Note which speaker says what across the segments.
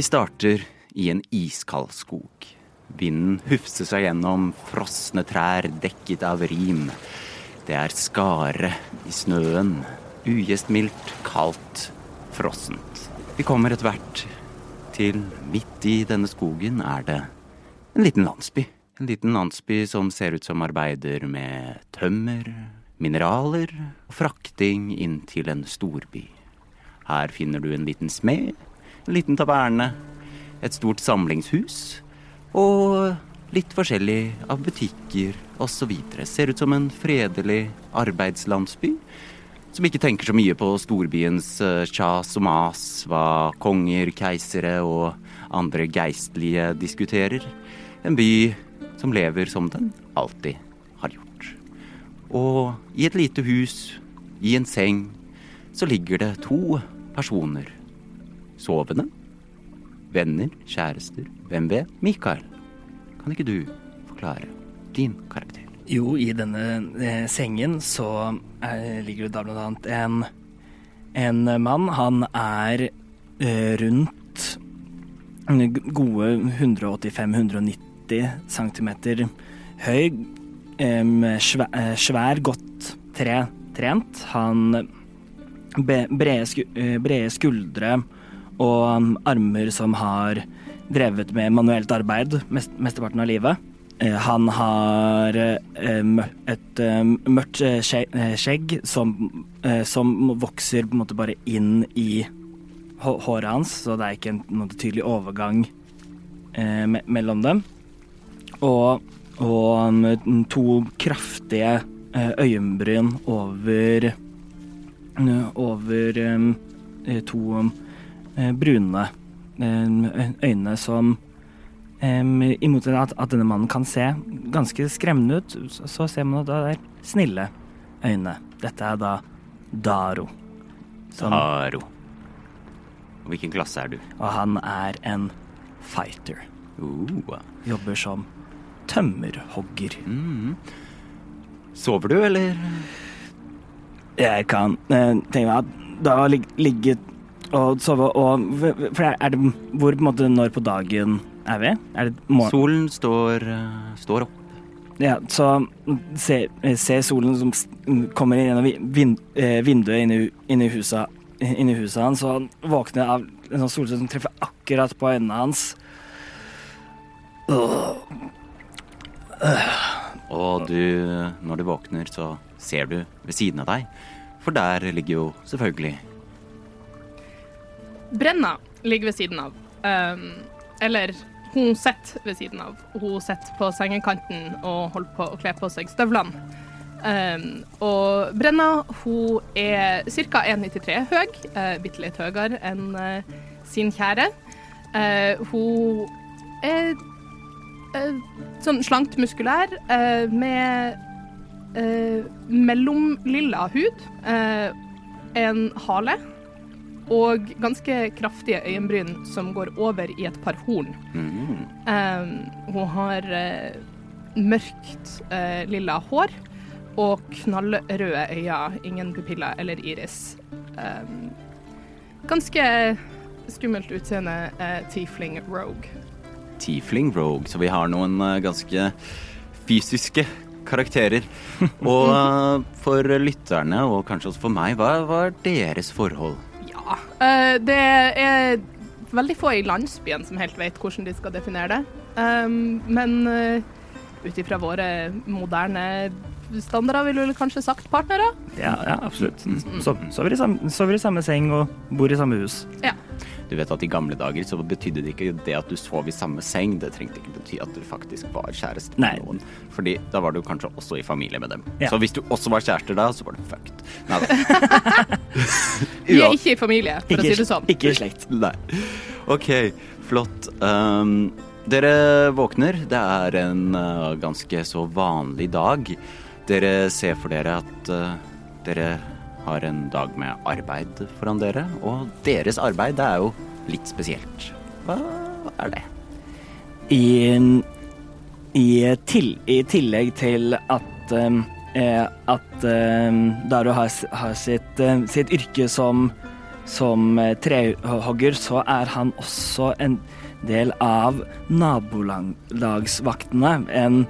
Speaker 1: Vi starter i en iskald skog. Vinden hufser seg gjennom frosne trær dekket av rim. Det er skare i snøen. Ugjestmildt, kaldt, frossent. Vi kommer etter hvert til midt i denne skogen er det en liten landsby. En liten landsby som ser ut som arbeider med tømmer, mineraler og frakting inn til en storby. Her finner du en liten smed, en liten taverne, et stort samlingshus og litt forskjellig av butikker osv. Ser ut som en fredelig arbeidslandsby som ikke tenker så mye på storbyens eh, kjas og mas, hva konger, keisere og andre geistlige diskuterer. En by som lever som den alltid har gjort. Og i et lite hus, i en seng, så ligger det to personer. Sovende. Venner, kjærester, hvem vet? Mikael, kan ikke du forklare din karakter?
Speaker 2: Jo, i denne eh, sengen så er, ligger det da blant annet en, en mann. Han er eh, rundt gode 185-190 cm høy. Eh, svær, svær, godt tre, trent. Han brede skuldre og um, armer som har drevet med manuelt arbeid mest, mesteparten av livet. Eh, han har eh, et mørkt skjegg som, som, vokser på en måte bare inn i håret hans, så det er ikke en, tydelig overgang mellom dem. Og, og um, to kraftige øyenbryn over over to Eh, brune eh, øyne som I motsetning til at, denne mannen kan se ganske skremmende ut, så ser man at det er snille øyne. Dette er da Daro.
Speaker 1: Som, Daro. Hvilken klasse er du?
Speaker 2: Og han er en fighter.
Speaker 1: Uh.
Speaker 2: Jobber som tømmerhogger.
Speaker 1: Mm. Sover du, eller?
Speaker 2: Jeg kan eh, tenke meg at da ligget og sove og For er det Hvor på en måte når på dagen er vi? Er
Speaker 1: solen står, uh, står opp.
Speaker 2: Ja, så se, se solen som kommer gjennom vind, eh, vinduet inne i huset, inni huset hans, og han våkner av en sånn solstråle som treffer akkurat på øynene hans.
Speaker 1: Og du, når du våkner, så ser du ved siden av deg, for der ligger jo selvfølgelig
Speaker 3: Brenna ligger ved siden av. Um, eller hun sitter ved siden av. Hun sitter på sengekanten og holder på å kle på seg støvlene. Um, og Brenna hun er ca. 1,93 høy, uh, bitte litt høyere enn uh, sin kjære. Uh, hun er sånn slankt muskulær med mellomlilla hud, en hale og ganske kraftige øyenbryn som går over i et par horn. Mm. Um, hun har uh, mørkt uh, lilla hår og knallrøde øyne. Ingen pupiller eller iris. Um, ganske skummelt utseende uh, tiefling rogue.
Speaker 1: Tiefling rogue, så vi har noen ganske fysiske karakterer. Og for lytterne, og kanskje også for meg, hva var deres forhold?
Speaker 3: Uh, det er veldig få i landsbyen som helt vet hvordan de skal definere det. Um, men uh, ut ifra våre moderne standarder ville du kanskje sagt partnere?
Speaker 2: Ja, ja absolutt. Sover i, sover i samme seng og bor i samme hus.
Speaker 3: Ja.
Speaker 1: Du vet at I gamle dager så betydde det ikke det at du sov i samme seng. Det trengte ikke bety at du faktisk var kjæreste med noen. Fordi da var du kanskje også i familie med dem. Ja. Så hvis du også var kjærester da, så var du fucked. Nei da.
Speaker 3: Vi er ikke i familie, for
Speaker 2: ikke,
Speaker 3: å si det sånn.
Speaker 2: Ikke i slekt.
Speaker 1: Nei. OK, flott. Um, dere våkner. Det er en uh, ganske så vanlig dag. Dere ser for dere at uh, dere har en dag med arbeid foran dere. Og deres arbeid det er jo litt spesielt. Hva er det?
Speaker 2: I, i, til, i tillegg til at eh, at eh, Daru har, har sitt, eh, sitt, yrke som, som eh, trehogger, så er han også en del av nabolagsvaktene. En,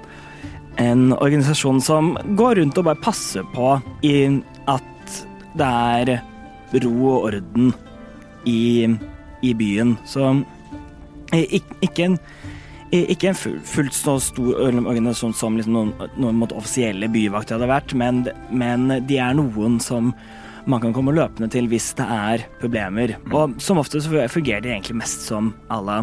Speaker 2: en organisasjon som går rundt og bare passer på i det er ro og orden i, i byen. Så eh, ikke en ikke en full- fullt så stor organisasjon som liksom noen, noen offisielle byvakter hadde vært, men, men de er noen som man kan komme løpende til hvis det er problemer. Og som ofte så fungerer de egentlig mest som alle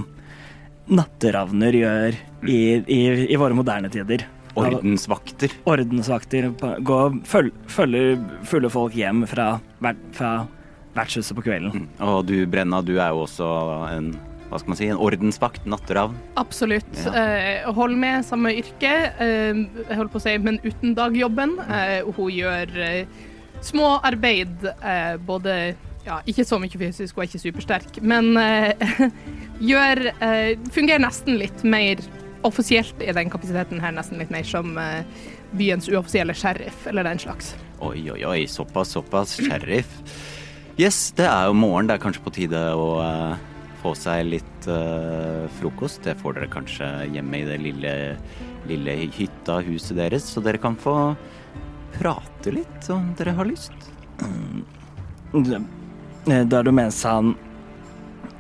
Speaker 2: natteravner gjør i, i, i våre moderne tider.
Speaker 1: Ordensvakter.
Speaker 2: Ordensvakter gå, føl, følger fulle folk hjem fra, fra vertshuset på kvelden.
Speaker 1: Og du, Brenna, du er jo også en hva skal man si, en ordensvakt, natteravn.
Speaker 3: Absolutt.
Speaker 1: Ja.
Speaker 3: Eh, hold med samme yrke, eh, jeg holdt på å si, men uten dagjobben. Eh, hun gjør eh, små arbeid, eh, både ja, ikke så mye fysisk og er ikke supersterk, men eh, gjør eh, Fungerer nesten litt mer offisielt er den kapasiteten her, nesten litt mer som eh, byens uoffisielle sheriff, eller den slags.
Speaker 1: Oi, oi, oi, såpass, såpass. Sheriff. Yes, det er jo morgen. Det er kanskje på tide å uh, få seg litt uh, frokost. Det får dere kanskje hjemme i det lille, lille hytta, huset deres, så dere kan få prate litt om dere har lyst.
Speaker 2: Eh, Da du mens han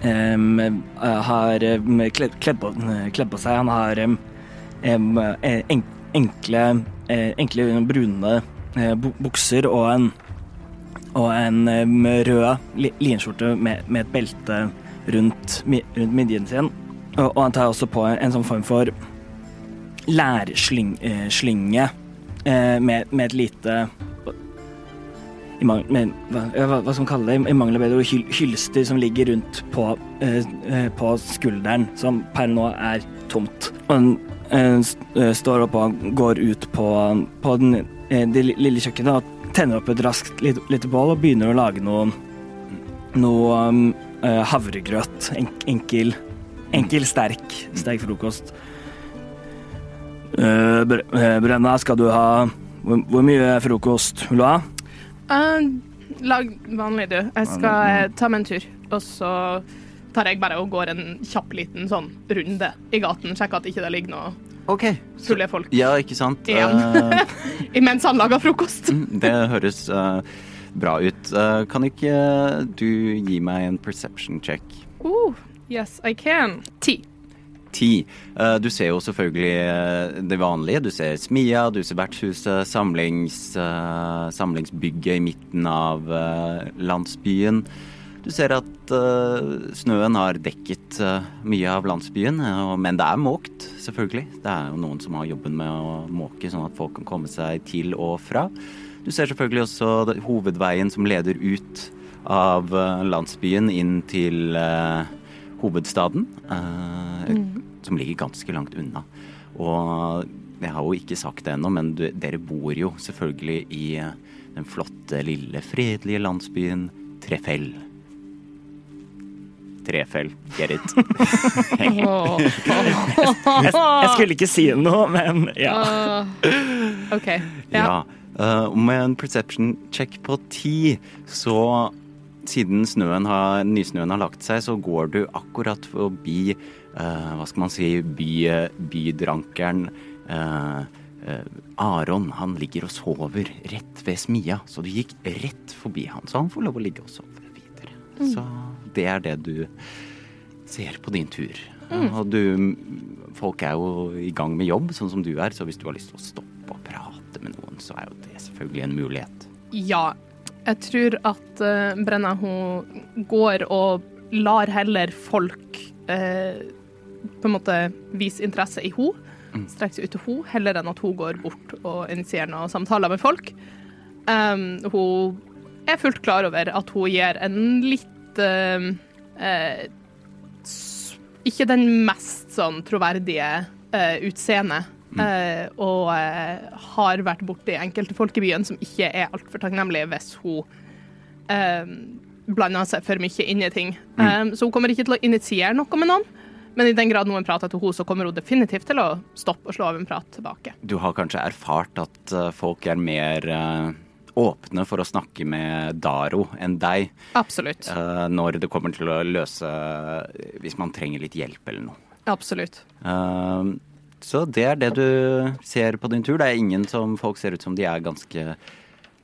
Speaker 2: eh, har kledd, kledd, på, kledd på seg Han har eh, en, enkle, eh, enkle brune bukser og en, og en rød linskjorte med, med et belte rundt, rundt midjen sin. Og, og han tar også på en, en sånn form for lærslynge med, med et lite i mang med, hva, hva, skal man kalle det? I mangel bedre hyl, hylster som ligger rundt på, eh, eh, på skulderen, som per nå er tomt. Og han eh, eh, står opp og går ut på, på den, eh, det lille kjøkkenet og tenner opp et raskt lite, lite bål og begynner å lage noe, noe um, havregrøt. En, enkel, enkel, sterk, sterk frokost. Uh, Brenna, skal du ha hvor, hvor mye frokost vil du ha?
Speaker 3: Eh, lag vanlig, du. Jeg skal eh, ta meg en tur, og så tar jeg bare og går en kjapp liten sånn runde i gaten. Sjekker at ikke det ligger noe
Speaker 1: okay.
Speaker 3: fulle folk
Speaker 1: Ja, ikke sant?
Speaker 3: Igjen.
Speaker 1: Eh,
Speaker 3: imens han lager frokost.
Speaker 1: mm, det høres uh, bra ut. Uh, kan ikke du gi meg en perception check?
Speaker 3: Uh, yes, I can. Ti.
Speaker 1: Ti. Eh, Du ser jo selvfølgelig eh, det vanlige. Du ser smia, du ser vertshuset, samlings, eh, samlingsbygget i midten av landsbyen. Du ser at snøen har dekket mye av landsbyen, men det er måkt, selvfølgelig. Det er jo noen som har jobben med å måke, sånn at folk kan komme seg til og fra. Du ser selvfølgelig også hovedveien som leder ut av landsbyen inn til eh, hovedstaden, eh, som ligger ganske langt unna. Og jeg har jo ikke sagt det ennå, men du, dere bor jo selvfølgelig i eh, den flotte, lille, fredelige landsbyen Trefell. Trefell, get it?
Speaker 3: jeg,
Speaker 2: Jeg skulle ikke si noe, men ja.
Speaker 3: Uh, OK. Ja.
Speaker 1: Ja. Uh, og med en perception check på ti, så siden snøen har, nysnøen har lagt seg, så går du akkurat forbi uh, hva skal man si, by, bydrankeren uh, Aron. Han ligger og sover rett ved smia, så du gikk rett forbi han. Så han får lov å ligge og sove videre. Så det er det du ser på din tur. Og du Folk er jo i gang med jobb, sånn som du er, så hvis du har lyst til å stoppe og prate med noen, så er jo det selvfølgelig en mulighet.
Speaker 3: Ja. Jeg tror at uh, Brenna hun går og lar heller folk uh, på en måte vise interesse i henne. Strekke seg ut til henne, heller enn at hun går bort og initierer noen samtaler med folk. Um, hun er fullt klar over at hun gir en litt uh, Ikke den mest sånn troverdige uh, utseende. eh, og eh, har vært borti enkelte folk i byen som ikke er altfor takknemlige hvis hun eh, blander seg for mye inn i ting. Eh, så hun kommer ikke til å initiere noe med noen, men i den grad noen prater til henne, så kommer hun definitivt til å stoppe og slå av en prat tilbake.
Speaker 1: Du har kanskje erfart at folk er mer åpne for å snakke med Daro enn deg
Speaker 3: Absolutt.
Speaker 1: når det kommer til å løse Hvis man trenger litt hjelp eller noe.
Speaker 3: Absolutt.
Speaker 1: Så det er det du ser på din tur. Det er ingen som Folk ser ut som de er ganske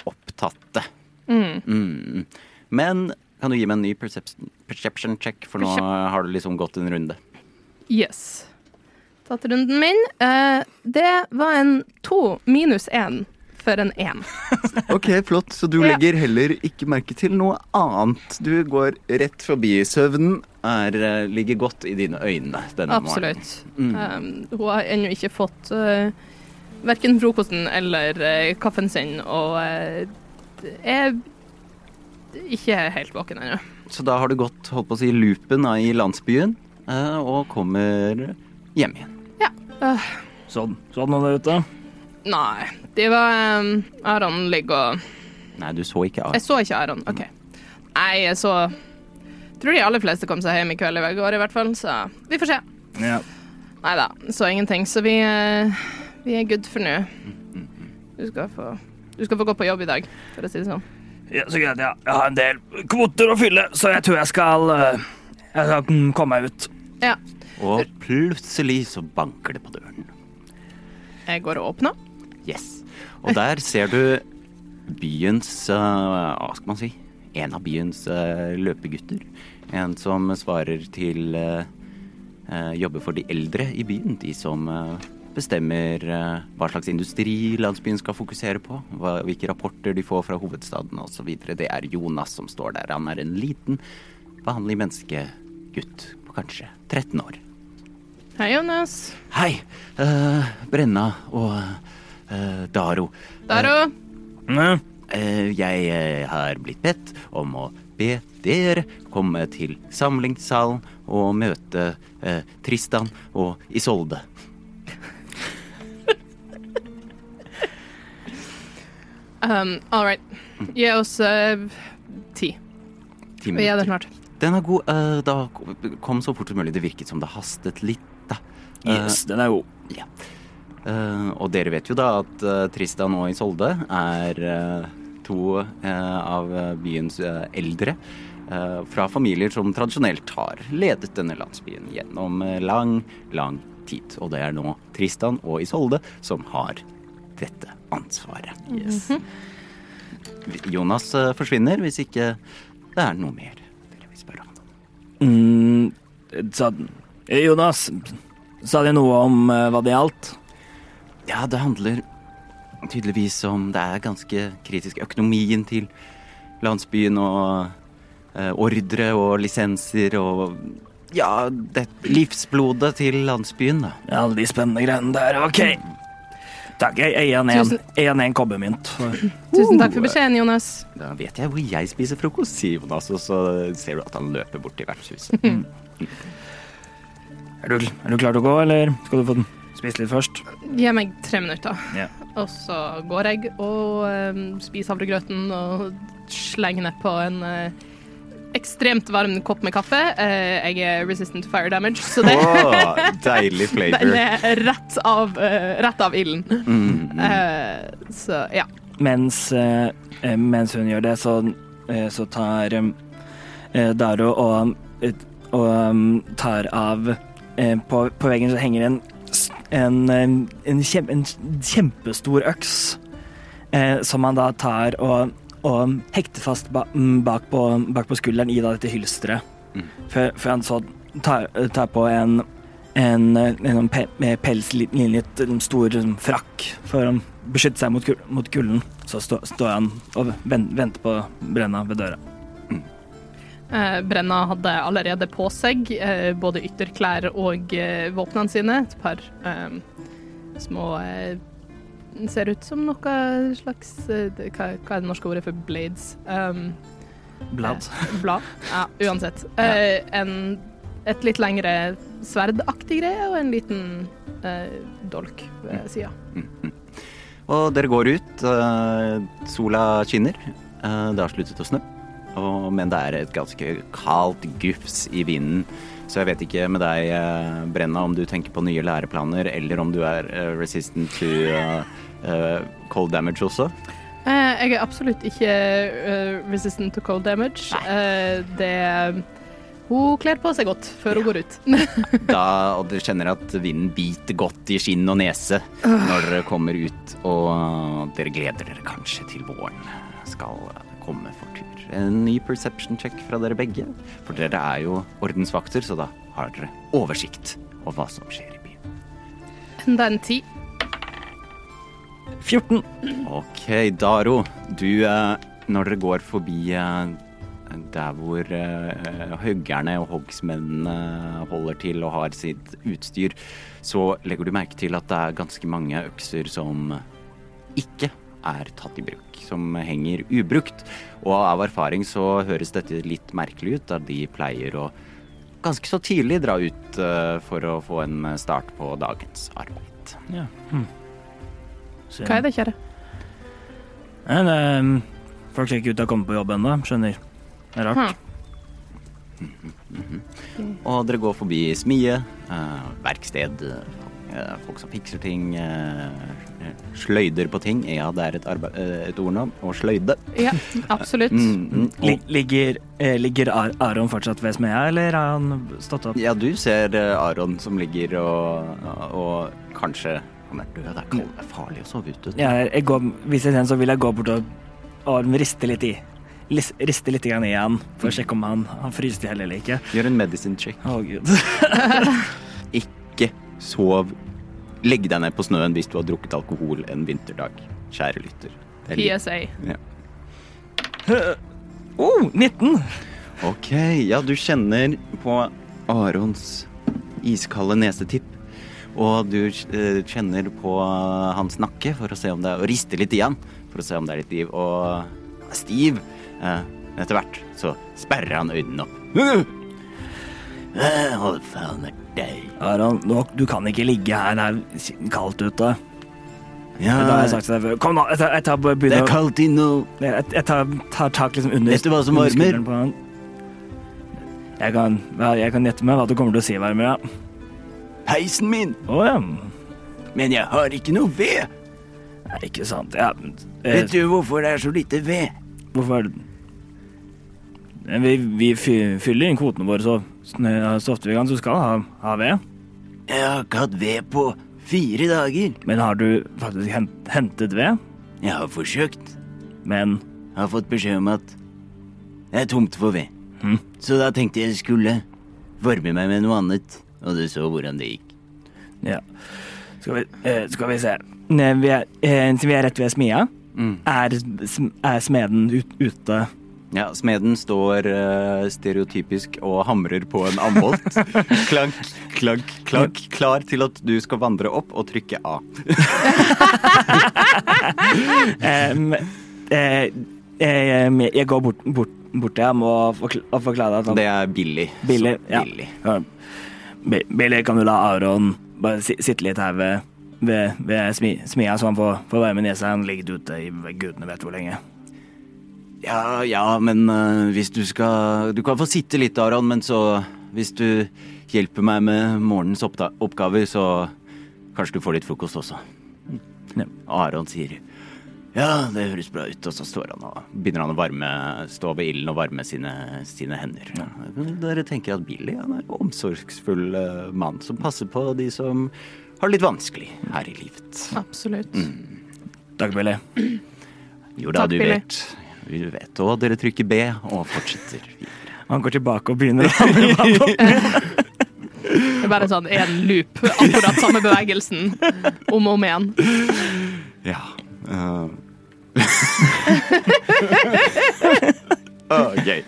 Speaker 1: opptatte. Mm. Men kan du gi meg en ny perception, perception check, for nå har du liksom gått en runde.
Speaker 3: Yes. Tatt runden min. Eh, det var en to minus én for en én.
Speaker 1: Ok, flott. Så du legger heller ikke merke til noe annet. Du går rett forbi. Søvnen er, eh, ligger godt i dine øyne denne morgenen.
Speaker 3: Absolutt.
Speaker 1: Mm.
Speaker 3: Um, hun har ennå ikke fått uh, verken frokosten eller uh, kaffen sin, og uh, er ikke helt våken ennå.
Speaker 1: Så da har du gått holdt på å si, loopen i landsbyen uh, og kommer hjem igjen. Ja.
Speaker 2: Sånn, sånn er det ute.
Speaker 3: Nei, de var um, Aron ligger og
Speaker 1: Nei, du så ikke
Speaker 3: Jeg så ikke Aron. OK. Nei, jeg så Tror de aller fleste kom seg hjem i kveld i går, i hvert fall, så vi får se.
Speaker 2: Ja.
Speaker 3: Nei da, så ingenting. Så vi, uh, vi er good for nå. Du skal få Du skal få gå på jobb i dag, for å si det sånn.
Speaker 2: ja, så greit. Ja. Jeg har en del kvoter å fylle, så jeg tror jeg skal eh, Jeg skal mm, komme meg ut.
Speaker 3: Ja.
Speaker 1: Og plutselig så banker det på døren.
Speaker 3: Jeg går og åpner.
Speaker 1: Yes. Og der ser du byens uh, Hva skal man si? En av byens uh, løpegutter. En som svarer til uh, Jobber for de eldre i byen. De som bestemmer hva slags industri landsbyen skal fokusere på. Hva, hvilke rapporter de får fra hovedstaden osv. Det er Jonas som står der. Han er en liten, vanlig menneskegutt på kanskje 13 år.
Speaker 3: Hei, Jonas.
Speaker 1: Hei, Brenna og Daro.
Speaker 3: Daro.
Speaker 2: Mm.
Speaker 1: Eh, jeg eh, har blitt bedt om å be dere komme til samlingssalen og møte eh, Tristan og Isolde.
Speaker 3: Um, all right. Gi oss uh, ti.
Speaker 1: Ti
Speaker 3: Vi er der snart.
Speaker 1: Den er god. Uh, da kom så fort som mulig. Det virket som det hastet litt, da. Uh,
Speaker 2: Yes, den er god.
Speaker 1: Ja. Eh, og dere vet jo da at eh, Tristan og Isolde er eh, to eh, av byens eh, eldre eh, fra familier som tradisjonelt har ledet denne landsbyen gjennom eh, lang, lang tid. Og det er nå Tristan og Isolde som har dette ansvaret. Jonas eh, forsvinner hvis ikke det er noe mer dere vil spørre om.
Speaker 2: Mm, sa, Eh, Jonas, sa de noe om eh, hva det gjaldt?
Speaker 1: Ja, det handler tydeligvis om det er ganske kritisk. Økonomien til landsbyen og eh, ordre og lisenser og ja, det, livsblodet til landsbyen, da.
Speaker 2: Alle de spennende greiene der. OK. Takk. Jeg eier en
Speaker 3: Tusen-
Speaker 2: eier en en kobbermynt.
Speaker 3: Tusen takk for beskjeden, Jonas.
Speaker 1: Da vet jeg hvor jeg spiser frokost, sier Jonas, og så ser du at han løper bort til vertshuset.
Speaker 2: Er du, er du klar til å gå, eller skal du få den spist litt først?
Speaker 3: Gi meg tre minutter.
Speaker 2: Ja.
Speaker 3: Og så går jeg og um, spiser havregrøten og slenger nedpå en uh, ekstremt varm kopp med kaffe. Uh, jeg er resistant to fire damage, så det,
Speaker 1: Åh, deilig
Speaker 3: den
Speaker 1: flavor.
Speaker 3: er rett av, uh, rett av ilden.
Speaker 1: Mm, mm.
Speaker 3: Så ja.
Speaker 2: Mens, mens hun gjør det, så, så tar um, Daro og, og um, tar av på, på veggen så henger en, en, eh, en, kjem, en kjempestor øks eh, som han da tar og, og hekter fast ba, mm, bak, på, bak på skulderen i da dette hylsteret.
Speaker 1: Mm.
Speaker 2: Før, før han så tar, tar på en en, eh, en, pe pelslinjet stor frakk for å beskytte seg mot, mot kulden. Så stå, står han og venter på Brenna ved døra.
Speaker 3: Eh, Brenna hadde allerede på seg eh, både ytterklær og eh, våpnene sine. Et par eh, små eh, Ser ut som noe slags hva, hva er det norske ordet for blades? Um,
Speaker 2: Blad.
Speaker 3: Blad. Ja, uansett. Eh, en, et litt lengre sverdaktig greie og en liten eh, dolk ved sida.
Speaker 1: Og dere går ut. sola skinner. eh, det har sluttet å snø. Og, men det er et ganske kaldt gufs i vinden. Så jeg vet ikke med deg, eh, Brenna, om du tenker på nye læreplaner, eller om du er eh, resistant to eh, cold damage også.
Speaker 3: Jeg er absolutt ikke resistant to cold damage. Nei. det Hun kler på seg godt før hun går ut.
Speaker 1: Da, og du kjenner at vinden biter godt i skinn og nese når dere kommer ut, og dere gleder dere kanskje til våren skal komme for tur. En ny perception check fra dere begge, for dere er jo ordensvakter, så da har dere oversikt over hva som skjer i byen.
Speaker 3: Enda en ti.
Speaker 2: 14.
Speaker 1: Ok, Daro, du, eh, når dere går forbi eh, der hvor hoggerne og hoggsmennene holder til og har sitt utstyr, så legger du merke til at det er ganske mange økser som ikke er tatt i bruk, som henger ubrukt. Og av erfaring så høres dette litt merkelig ut, da de pleier å ganske så tidlig dra ut eh, for å få en start på dagens arbeid.
Speaker 2: Ja. Hm.
Speaker 3: Hva er det, kjære?
Speaker 2: En, det, um, folk ser ikke ut til å komme på jobb ennå, skjønner. Det er rart.
Speaker 1: Og dere går forbi smie, eh, verksted, eh, folk som fikser ting, eh, sløyder på ting. Ja, det er et, arbeid, eh, et ord nå. Å sløyde.
Speaker 3: Ja, absolutt.
Speaker 1: Mm, mm, og,
Speaker 2: ligger eh, ligger Ar Aron fortsatt ved smedja, eller har han stått opp?
Speaker 1: ja, du ser eh, Aron som ligger og, og kanskje Han er død. Det er kald- det er farlig å sove ute.
Speaker 2: Ja, jeg går, hvis jeg ser så vil jeg gå bort og, og riste litt i. Riste litt i han for å sjekke om han, han fryser i hjel eller ikke.
Speaker 1: Gjør en medicine check.
Speaker 2: Å, gud.
Speaker 1: Ikke sov. Legg deg ned på snøen hvis du har drukket alkohol en vinterdag, kjære lytter. Er
Speaker 3: PSA.
Speaker 1: Ja.
Speaker 2: Oh, 19!
Speaker 1: Ok, ja, du kjenner på Arons iskalde nesetipp. Og du eh, kjenner på hans nakke for å se om det er Og rister litt i han for å se om det er litt liv. Og stiv. Eh, etter hvert så sperrer han øynene opp. Hold faen deg?
Speaker 2: Aron, du kan ikke ligge her, det er kaldt ute.
Speaker 1: Ja,
Speaker 2: Det har jeg sagt til deg før. Kom nå, jeg tar, jeg tar,
Speaker 1: det er kaldt inne og
Speaker 2: jeg, jeg tar, tar tak liksom under
Speaker 1: Vet du hva som varmer?
Speaker 2: Jeg kan, jeg kan gjette meg hva du kommer til å si, varmer, ja.
Speaker 1: heisen min,
Speaker 2: Å ja.
Speaker 1: men jeg har ikke noe ved.
Speaker 2: Nei, ikke sant. Ja, eh,
Speaker 1: Vet du hvorfor det er så lite ved?
Speaker 2: hvorfor Eh, Vi, vi fyller inn kvotene våre så, så ofte vi kan, så skal ha, ha ved.
Speaker 1: Jeg har ikke hatt ved på fire dager.
Speaker 2: Men har du faktisk hent, hentet ved?
Speaker 1: Jeg har forsøkt.
Speaker 2: Men
Speaker 1: Jeg har fått beskjed om at det er tomt for ved.
Speaker 2: Hm.
Speaker 1: Så da tenkte jeg skulle varme meg med noe annet, og du så hvordan det gikk.
Speaker 2: ja. Skal vi, eh, skal vi se. Vi, er, eh, vi er rett ved smia, er, er smeden ut, ute.
Speaker 1: Ja, smeden står uh, stereotypisk og hamrer på en ambolt. klank, klank, klank, klar til at du skal vandre opp og trykke A.
Speaker 2: um, eh, eh, jeg går bort, bort, bort til ham og, forkl- og forklarer at han
Speaker 1: Det er billig.
Speaker 2: Billig,
Speaker 1: Så
Speaker 2: ja.
Speaker 1: billig.
Speaker 2: Ja. Bi- Billy, kan du la Aron bare sitte litt her ved, ved, ved smia, så han får, får være med nesa? Han ligget ute i gudene vet hvor lenge.
Speaker 1: Ja, ja, men uh, hvis du skal Du kan få sitte litt, Aron, men så Hvis du hjelper meg med morgenens oppta oppgaver, så kanskje du får litt frokost også.
Speaker 2: Ja.
Speaker 1: Aron sier ja, det høres bra ut, og så står han og begynner han å varme, stå ved ilden og varme sine, sine hender. Dere tenker at Billy han er en omsorgsfull uh, mann som passer på de som har det litt vanskelig her i livet.
Speaker 3: Absolutt.
Speaker 2: Takk, Billy.
Speaker 1: Jo da,
Speaker 3: Takk,
Speaker 1: du
Speaker 3: Billy.
Speaker 1: vet. Vi vet, og dere trykker B og fortsetter videre.
Speaker 2: Han går tilbake og begynner å hamre på.
Speaker 3: Det er bare sånn en loop. Akkurat samme bevegelsen om og om igjen.
Speaker 1: Ja. Uh. OK. gøy.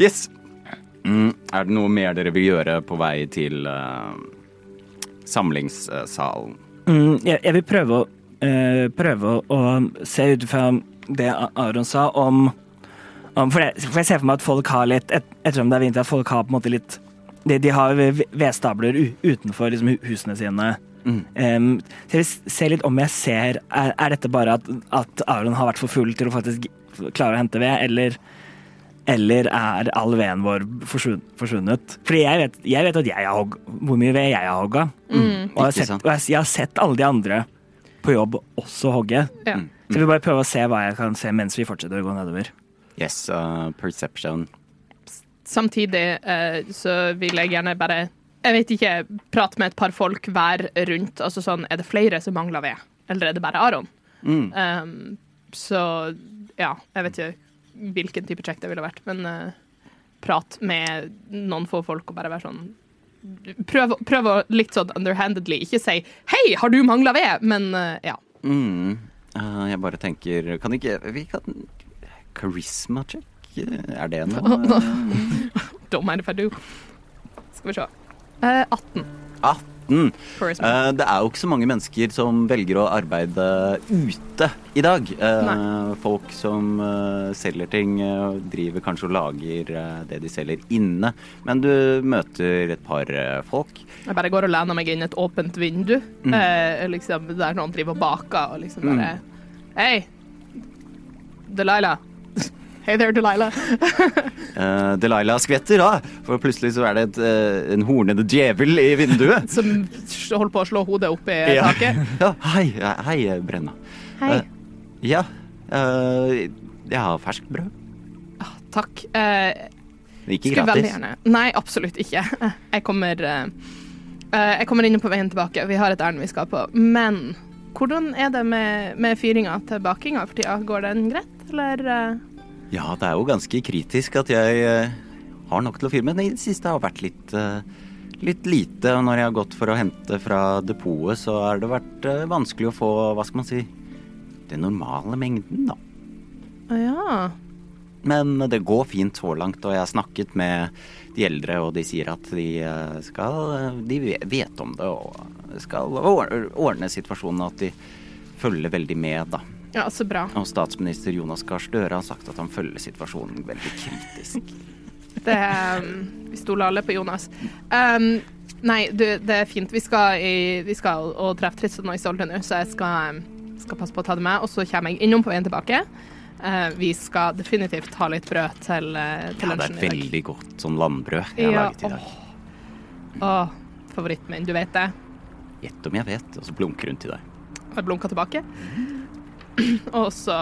Speaker 1: Yes. Mm, er det noe mer dere vil gjøre på vei til uh, samlingssalen?
Speaker 2: Mm, jeg, jeg vil prøve å, uh, prøve å se ut fra det Aron sa om, om for, jeg, for jeg ser for meg at folk har litt et, Ettersom det er vinter, at folk har på en måte litt De, de har ve- vedstabler utenfor liksom, husene sine.
Speaker 1: Mm.
Speaker 2: Um, så jeg vil se litt om jeg ser Er, er dette bare at, at Aron har vært for full til å faktisk klare å hente ved, eller eller er all veden vår forsvunnet? Fordi jeg vet, jeg vet at jeg har hvor mye ved jeg har hogga.
Speaker 3: Mm.
Speaker 2: Og jeg har, sett, og jeg, jeg har sett alle de andre på jobb også hogge.
Speaker 3: Ja.
Speaker 2: Så vi bare prøver å se hva jeg kan se mens vi fortsetter å gå nedover.
Speaker 1: Yes, uh, perception.
Speaker 3: Samtidig uh, så vil jeg gjerne bare Jeg vet ikke, prate med et par folk hver rundt. Altså sånn, Er det flere som mangler ved, eller er det bare Aron?
Speaker 1: Mm.
Speaker 3: Um, så ja, jeg vet ikke hvilken type check det ville vært, men uh, prat med noen få folk og bare være sånn Prøv, prøv å litt sånn underhandedly ikke si 'hei, har du mangla ved?' Men eh, ja.
Speaker 1: Mm. Uh, jeg bare tenker Kan ikke Vi kan Charisma check? Er det noe?
Speaker 3: Don't mind if I do. Skal vi se. Uh, 18.
Speaker 1: 18.
Speaker 3: Charisma.
Speaker 1: Eh, det er jo ikke så mange mennesker som velger å arbeide ute i dag. Eh, folk som eh, selger ting, driver kanskje og lager det de selger inne. Men du møter et par folk.
Speaker 3: Jeg bare går og lener meg inn et åpent vindu,
Speaker 1: Mm.
Speaker 3: liksom, der noen driver og baker, og liksom bare Hei, Delilah. Hey there, Delilah.
Speaker 1: uh, Delilah skvetter, da, for plutselig så er det et, uh, en hornede djevel i vinduet.
Speaker 3: Som holder på å slå hodet opp i
Speaker 1: Ja.
Speaker 3: taket.
Speaker 1: Ja, hei, hei, Brenna.
Speaker 3: Hei.
Speaker 1: Uh, ja, eh, jeg har ferskt brød.
Speaker 3: Takk. Eh,
Speaker 1: Ikke
Speaker 3: skulle veldig
Speaker 1: gratis.
Speaker 3: gjerne Nei, absolutt ikke. Jeg kommer Jeg kommer inn på veien tilbake. Vi har et ærend vi skal på. Men hvordan er det med, med fyringa til bakinga for tida? Går den greit, eller?
Speaker 1: Ja, det er jo ganske kritisk at jeg eh, har nok til å fyre, men i det siste har vært litt, eh, litt lite. Og når jeg har gått for å hente fra depotet, så har det vært eh, vanskelig å få, hva skal man si, den normale mengden, da.
Speaker 3: Ja.
Speaker 1: Men det går fint så langt, og jeg har snakket med de eldre, og de sier at de skal De vet om det og skal ordne situasjonen, og at de følger veldig med, da.
Speaker 3: Ja, så bra.
Speaker 1: Og statsminister Jonas Gahr Støre har sagt at han følger situasjonen veldig kritisk.
Speaker 3: Det, um, vi stoler alle på Jonas. Um, nei, du, det er fint. Vi skal, i, vi skal å treffe Tristan og Isolde nå, så jeg skal, um, skal passe på å ta det med. Og så kommer jeg innom på veien tilbake. Uh, vi skal definitivt ha litt brød til, uh, til
Speaker 1: Ja, det
Speaker 3: lunsjen
Speaker 1: er
Speaker 3: i dag.
Speaker 1: veldig godt sånn landbrød jeg har
Speaker 3: Ja,
Speaker 1: laget i dag.
Speaker 3: Åh, favoritten min, du vet det.
Speaker 1: Gjett om jeg vet, og så blunker hun til deg.
Speaker 3: Jeg blunka tilbake. Og så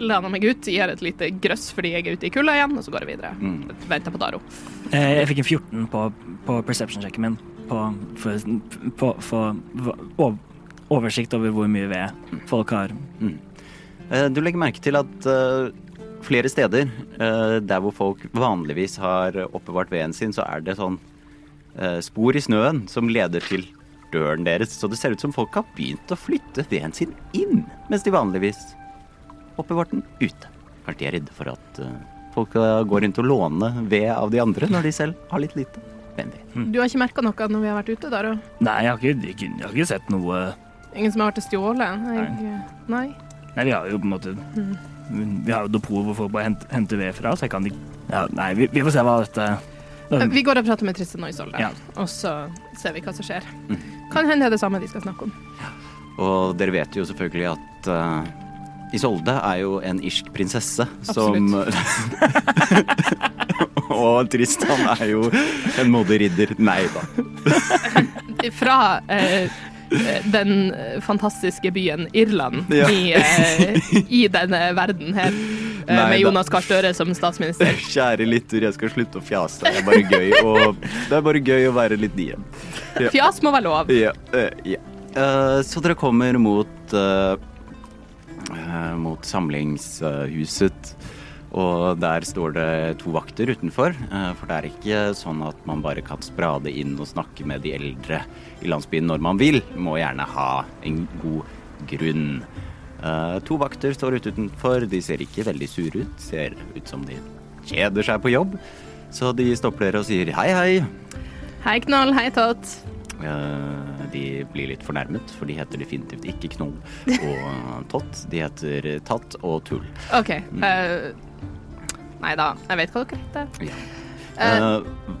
Speaker 3: lener jeg meg ut, gir et lite grøss fordi jeg er ute i kulda igjen, og så går jeg videre.
Speaker 1: Mm.
Speaker 3: Venter på Daro.
Speaker 2: Eh, Jeg fikk en 14 på, på perception-sjekken min. På, for, på, for ov- oversikt over hvor mye ved folk har.
Speaker 1: Eh, Du legger merke til at eh, flere steder eh, der hvor folk vanligvis har oppbevart veden sin, så er det sånn eh, spor i snøen som leder til døren deres. Så det ser ut som folk har begynt å flytte veden sin inn, mens de vanligvis oppbevarte den ute. Kanskje de er redde for at uh, folk eh, går rundt og låner ved av de andre når de selv har litt lite. Hvem vet.
Speaker 3: Du har ikke merka noe når vi har vært ute, Daro?
Speaker 2: Nei, jeg har ikke, jeg, jeg har ikke sett noe
Speaker 3: Ingen som har vært stjålet? Nei. nei.
Speaker 2: Nei, vi har jo på en måte Vi har jo depot hvor folk bare henter, henter ved fra, så jeg kan ikke ja, Nei, vi, vi får se hva dette
Speaker 3: Vi går og prater med Tristan og Isolde,
Speaker 2: Ja.
Speaker 3: og så ser vi hva som skjer. Kan hende det er det samme de skal snakke om.
Speaker 1: Og dere vet jo selvfølgelig at eh, Isolde er jo en irsk prinsesse som Og Tristan er jo en modig ridder. Nei da.
Speaker 3: Fra eh, den fantastiske byen Irland
Speaker 1: Ja.
Speaker 3: i, eh, i denne verden her,
Speaker 1: Nei
Speaker 3: med. Jonas Gahr Støre som statsminister.
Speaker 1: Kjære lytter, jeg skal slutte å fjase. Det er bare gøy å, det er bare gøy å være litt diem. Ja.
Speaker 3: Fjas må være lov.
Speaker 1: Ja, eh, ja. Eh, så dere kommer mot eh, eh, mot samlingshuset. Og der står det to vakter utenfor. eh, For det er ikke sånn at man bare kan sprade inn og snakke med de eldre i landsbyen når man vil. Må gjerne ha en god grunn. Eh, To vakter står ute utenfor. De ser ikke veldig sure ut. Ser ut som de kjeder seg på jobb. Så de stopper dere og sier hei, hei.
Speaker 3: Hei, Knoll. Hei, Tott.
Speaker 1: Eh, De blir litt fornærmet, for de heter definitivt ikke Knoll og Tott. De heter Tatt og Tull.
Speaker 3: OK. Uh, nei da, jeg vet hva dere heter.
Speaker 1: Ja.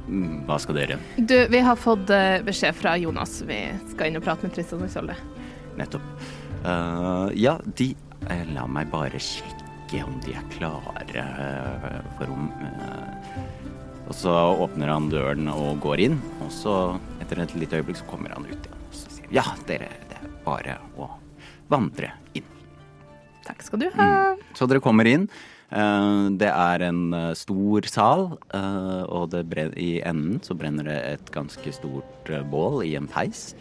Speaker 1: Mm, hva skal dere?
Speaker 3: Du, vi har fått beskjed fra Jonas. Vi skal inn og prate med Tristan og Isolde.
Speaker 1: Nettopp. Eh, ja, de uh, La meg bare sjekke om de er klare uh, for om eh, Og så åpner han døren og går inn, og så, etter et lite øyeblikk, så kommer han ut igjen. Og så sier ja, dere, det er bare å vandre inn.
Speaker 3: Takk skal du ha.
Speaker 1: Så dere kommer inn. Det er en stor sal, og det bren- i enden så brenner det et ganske stort bål i en peis.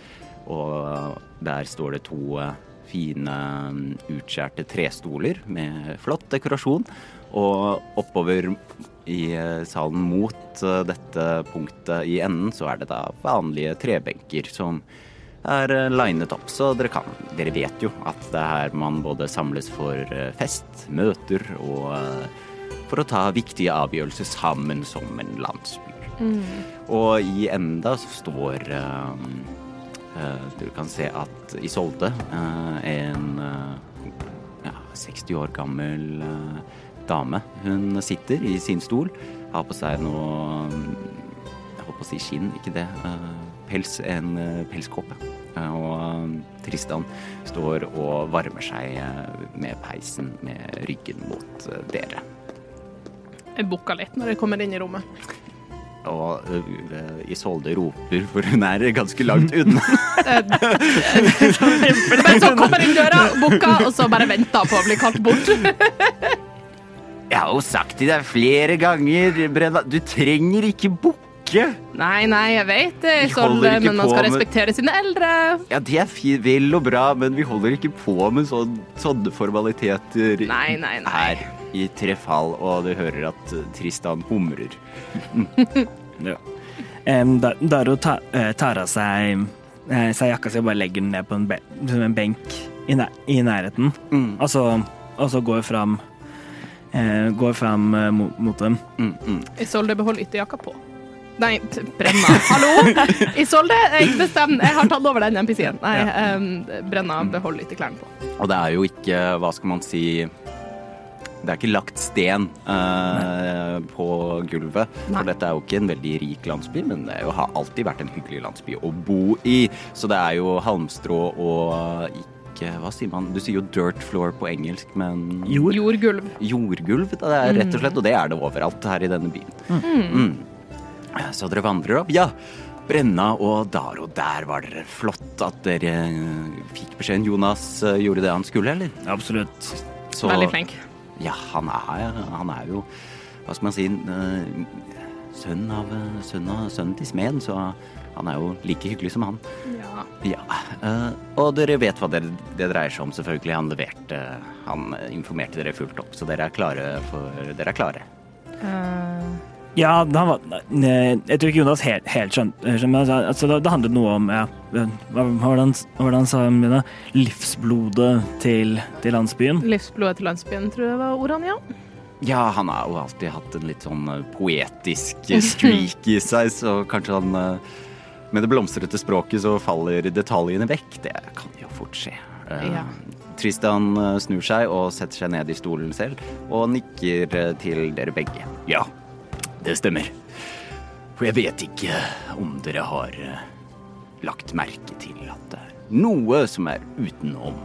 Speaker 1: Og der står det to fine, mm, utskjærte trestoler med flott dekorasjon. Og oppover i eh, salen mot eh, dette punktet i enden så er det da vanlige trebenker som er eh, linet opp, så dere kan Dere vet jo at det er her man både samles for fest, møter og for å ta viktige avgjørelser sammen som en landsby. Og i enden da så står eh, Du kan se at Isolde, uh, en eh, ja, 60 år gammel eh, dame, hun sitter i sin stol, har på seg noe jeg holdt på å si skinn, ikke det. eh, pels, en eh, pelskåpe. Eh, og eh, Tristan står og varmer seg eh, med peisen med ryggen mot eh, dere.
Speaker 3: Jeg bukker litt når jeg kommer inn i rommet.
Speaker 1: Og uh, Isolde roper, for hun er ganske langt unna.
Speaker 3: Men så kommer inn døra, bukka, og så bare venter på å bli kalt bort.
Speaker 1: Jeg har jo sagt til deg flere ganger, Brenna, du trenger ikke bukke.
Speaker 3: Nei, nei, jeg vet det, Isolde, men man
Speaker 1: skal
Speaker 3: skal
Speaker 1: med-
Speaker 3: respektere sine eldre.
Speaker 1: Ja, det er vel og bra, men vi holder ikke på med sånn, sånne formaliteter
Speaker 3: Nei, nei, nei.
Speaker 1: her i tre fall, og du hører at Tristan humrer.
Speaker 2: Ja. Um, Daro ta, eh, tar av seg, eh, seg jakka si og bare legger den ned på en, be en benk i, nær i nærheten.
Speaker 1: Mm.
Speaker 2: Og, så, og så går fram, uh, går fram uh, mot, mot dem.
Speaker 1: Mm, mm.
Speaker 3: Isolde, behold ytterjakka på. Nei, Brenna. Hallo! Isolde, jeg bestemmer. Jeg har tatt over den NPC-en. Nei, em, Brenna, behold ytterklærne på.
Speaker 1: Og det er jo ikke, hva skal man si Det er ikke lagt sten eh, på gulvet.
Speaker 3: Nei.
Speaker 1: For dette er jo ikke en veldig rik landsby, men det jo, har alltid vært en hyggelig landsby å bo i. Så det er jo halmstrå og ikke Hva sier man? Du sier jo dirt floor på engelsk, men
Speaker 2: Jord.
Speaker 3: Jordgulv.
Speaker 1: Jordgulv, det er rett og slett, og det er det overalt her i denne byen. Mm. Så dere vandrer opp. Ja, Brenna og Daro, der var dere flott at dere fikk beskjeden. Jonas eh, gjorde det han skulle, eller?
Speaker 2: Absolutt.
Speaker 1: Så-
Speaker 3: Veldig flink.
Speaker 1: Ja, han er, han er jo, hva skal man si, eh, sønn av, eh, sønnen til smeden, så han er jo like hyggelig som han.
Speaker 3: Ja.
Speaker 1: Ja, eh, og dere vet hva det, det dreier seg om, selvfølgelig. Han leverte, han informerte dere fullt opp, så dere er klare for, dere er klare.
Speaker 3: Eh,
Speaker 2: Ja, han var, jeg tror ikke Jonas helt, helt skjønte men altså, altså, det, det handlet noe om ja, hvordan, hvordan sa han, det livsblodet til, til landsbyen.
Speaker 3: livsblodet til landsbyen, tror jeg var ordene, ja.
Speaker 1: Ja, han har jo alltid hatt en litt sånn eh, poetisk streak i seg, så kanskje han eh, Med det blomstrete språket så faller detaljene vekk. Det kan jo fort skje. Eh,
Speaker 3: Ja.
Speaker 1: Tristan snur seg og setter seg ned i stolen selv og nikker til dere begge. Ja, det stemmer. For jeg vet ikke om dere har eh, lagt merke til at det er noe som er utenom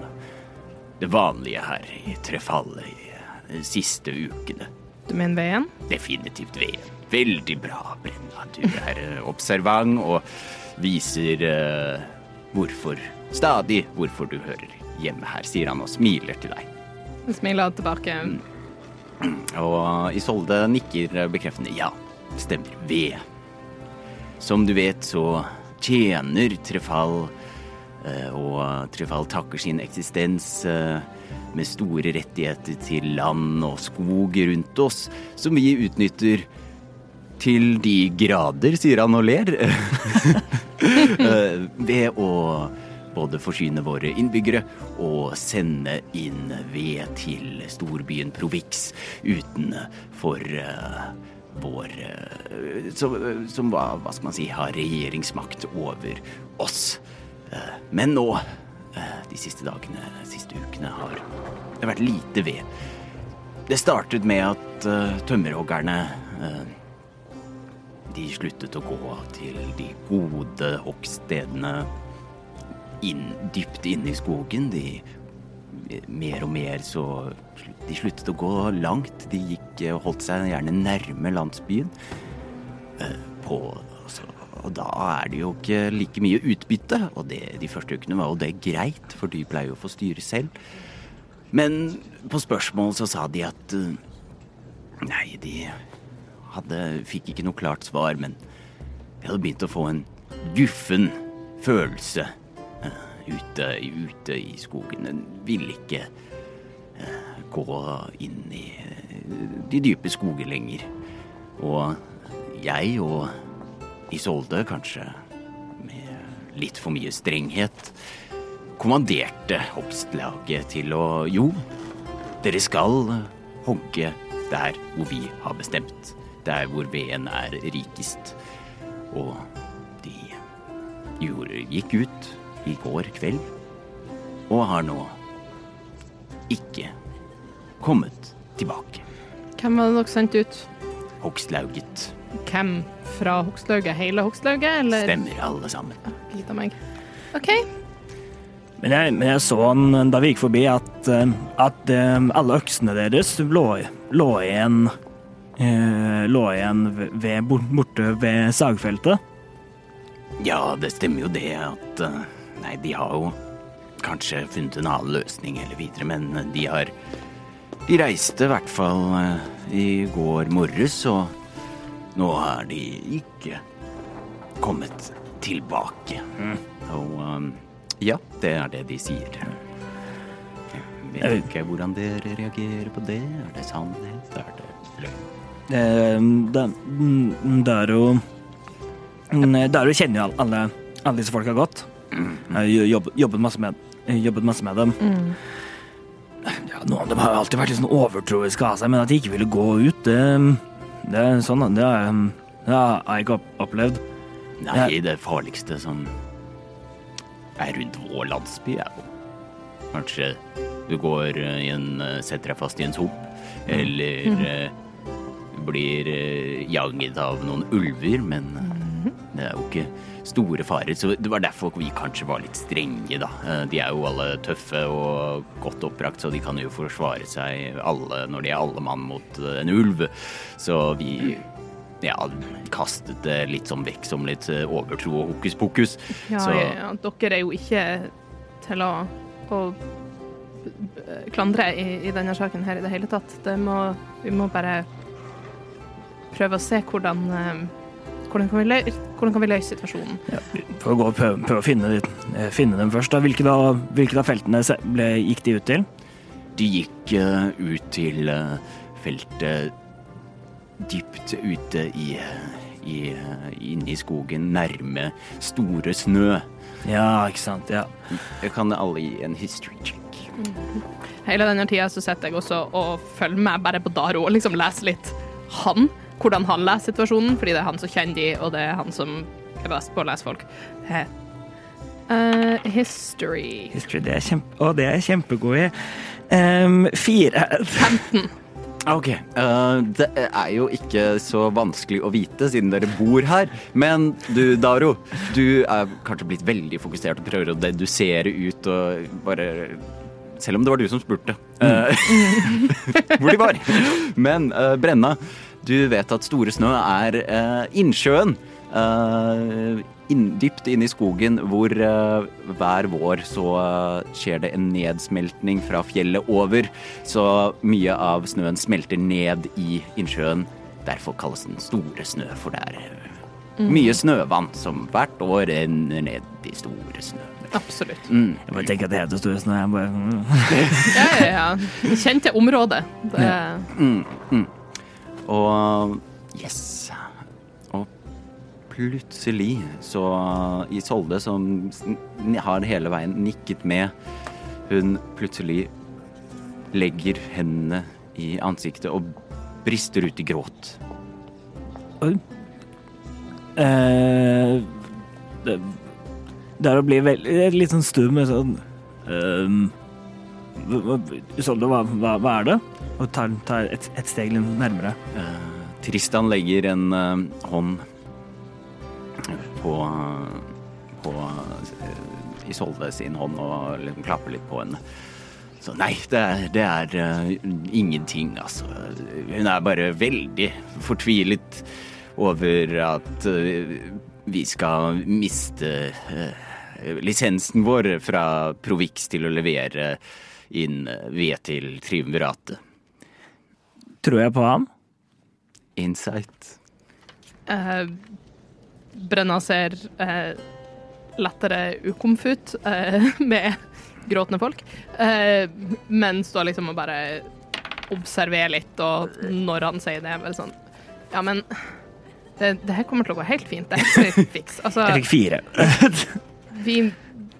Speaker 1: det vanlige her i Trefallet i de siste ukene.
Speaker 3: Du mener veien?
Speaker 1: Definitivt veien. Veldig bra, Brenna. Du er eh, observant og viser uh, hvorfor Stadig hvorfor du hører hjemme her, sier han og smiler til deg.
Speaker 3: Jeg smiler tilbake.
Speaker 1: Og Isolde nikker bekreftende. Ja, stemmer. Ved. Som du vet, så tjener Trefall eh, Og Trefall takker sin eksistens eh, med store rettigheter til land og skog rundt oss, som vi utnytter til de grader, sier han og ler. Eh, Ved å både forsyne våre innbyggere og sende inn ved til storbyen Provix utenfor uh, vår uh, Som, som hva, hva skal man si har regjeringsmakt over oss. Uh, men nå, eh, de siste dagene, de siste ukene, har det vært lite ved. Det startet med at tømmerhoggerne eh, de sluttet å gå til de gode hoggstedene inn, dypt inne i skogen. De mer og mer så De sluttet å gå langt. De gikk eh, og holdt seg gjerne nærme landsbyen. eh, På altså, og da er det jo ikke like mye utbytte. Og det, de første ukene var jo det greit, for de pleier jo å få styre selv. Men på spørsmål så sa de at eh, Nei, de hadde, fikk ikke noe klart svar, men de hadde begynt å få en guffen følelse ute, ute i skogen. Den ville ikke eh, gå inn i eh, de dype skoger lenger. Og jeg og Isolde, kanskje med litt for mye strenghet, kommanderte hogstlaget til å Jo, dere skal hogge der hvor vi har bestemt. Der hvor veden er rikest. Og de gjorde, gikk ut i går kveld og har nå ikke kommet tilbake.
Speaker 3: Hvem var det dere sendte ut?
Speaker 1: Hogstlauget
Speaker 3: Hvem fra Hogslauget? Hele Hogslauget, eller?
Speaker 1: stemmer alle sammen.
Speaker 3: Gitt av meg. OK.
Speaker 2: Men jeg, men jeg så han da vi gikk forbi, at, eh, at eh, alle øksene deres lå, lå igjen eh, Lå igjen ved, borte ved sagfeltet.
Speaker 1: Ja, det stemmer jo det at eh, Nei, de har jo kanskje funnet en annen løsning eller videre, men de har De reiste i hvert fall eh, i går morges, og nå har de ikke kommet tilbake. Og eh, ja, det er det de sier. Jeg vet ikke hvordan dere reagerer på det. Er det sannhet? Er det løgn?
Speaker 2: Det, mm, Daro mm, Daro kjenner jo alle, alle disse folka godt. Jeg jobb, jobbet, masse med, jobbet masse med dem. Ja, noen av dem har alltid vært litt sånn overtroiske av seg, men at de ikke ville gå ut, det, det er sånn det har, jeg- jeg ikke opp- opplevd.
Speaker 1: Nei, det farligste som er rundt vår landsby, er jo kanskje du går eh, i en eh, Setter deg fast i en sump, eller eh, blir eh, jaget av noen ulver, men mm. det er jo ikke store farer. Så det var derfor vi kanskje var litt strenge, da. Eh, De er jo alle tøffe og godt oppbrakt, så de kan jo forsvare seg alle når de er alle mann mot eh, en ulv. Så vi ja, kastet det litt sånn vekk som litt eh, overtro og hokus pokus.
Speaker 3: Ja,
Speaker 1: Så-
Speaker 3: ja, dere er jo ikke til å, å klandre i, i denne saken her i det hele tatt. Det må, vi må bare prøve å se hvordan hvordan kan, vi lø hvordan kan vi løse situasjonen?
Speaker 2: Ja, for å gå og prøve, prøve å finne, de- eh, finne dem først. Da. Hvilke, da, hvilke av feltene ble, gikk de ut til?
Speaker 1: De gikk uh, ut til uh, feltet dypt ute i, i uh, inne i skogen, nærme store snø.
Speaker 2: Ja, ikke sant. Ja.
Speaker 1: Jeg kan alle gi en history check.
Speaker 3: Hele denne tida så sitter jeg også og følger med bare på Daro og liksom leser litt han, hvordan han leser situasjonen, fordi det er han som kjenner de, og det er han som er best på å lese folk. He. Eh, history
Speaker 2: History, det er kjempe... Å, det er jeg kjempegod i. Um, fire.
Speaker 3: 15.
Speaker 1: Ok, Uh, det er jo ikke så vanskelig å vite siden dere bor her. Men du, Daro, du er kanskje blitt veldig fokusert og prøver å dedusere ut og bare Selv om det var du som spurte eh, hvor de var. Men uh, Brenna, du vet at Store Snø er eh, innsjøen. eh, inn, dypt inne i skogen hvor eh, hver vår så eh, skjer det en nedsmeltning fra fjellet over. Så mye av snøen smelter ned i innsjøen. Derfor kalles den Store Snø, for det er eh, mye snøvann som hvert år renner ned i Store Snø.
Speaker 3: Absolutt.
Speaker 1: Mm.
Speaker 2: Jeg bare tenker at det heter Store Snø. Jeg bare... mm.
Speaker 3: Ja, ja, ja. Kjente området. Det,
Speaker 1: Mm, mm. Og yes. Og plutselig så Isolde, som har hele veien nikket med, hun plutselig legger hendene i ansiktet og brister ut i gråt.
Speaker 2: Oi. Eh, det, det er å bli veldig litt sånn stum sånn um, hva- Isolde, hva, hva, hva er det? Og tar, tar et, et steg nærmere.
Speaker 1: Eh, Tristan legger en uh, hånd på, på uh, Isolde sin hånd og liksom klapper litt på henne. Så nei, det er, det er uh, ingenting, altså. Hun er bare veldig fortvilet over at uh, vi skal miste eh, lisensen vår fra Provix til å levere inn eh, ved til triumviratet.
Speaker 2: Tror jeg på ham?
Speaker 1: Insight.
Speaker 3: Uh, Brenna ser uh, lettere ukomfut uh, med gråtende folk, eh, men står liksom og bare observerer litt, og når han sier det, er vel sånn Ja, men det, det her kommer til å gå helt fint. Det her skal vi fikse. Altså,
Speaker 2: Jeg fikk fire.
Speaker 3: vi,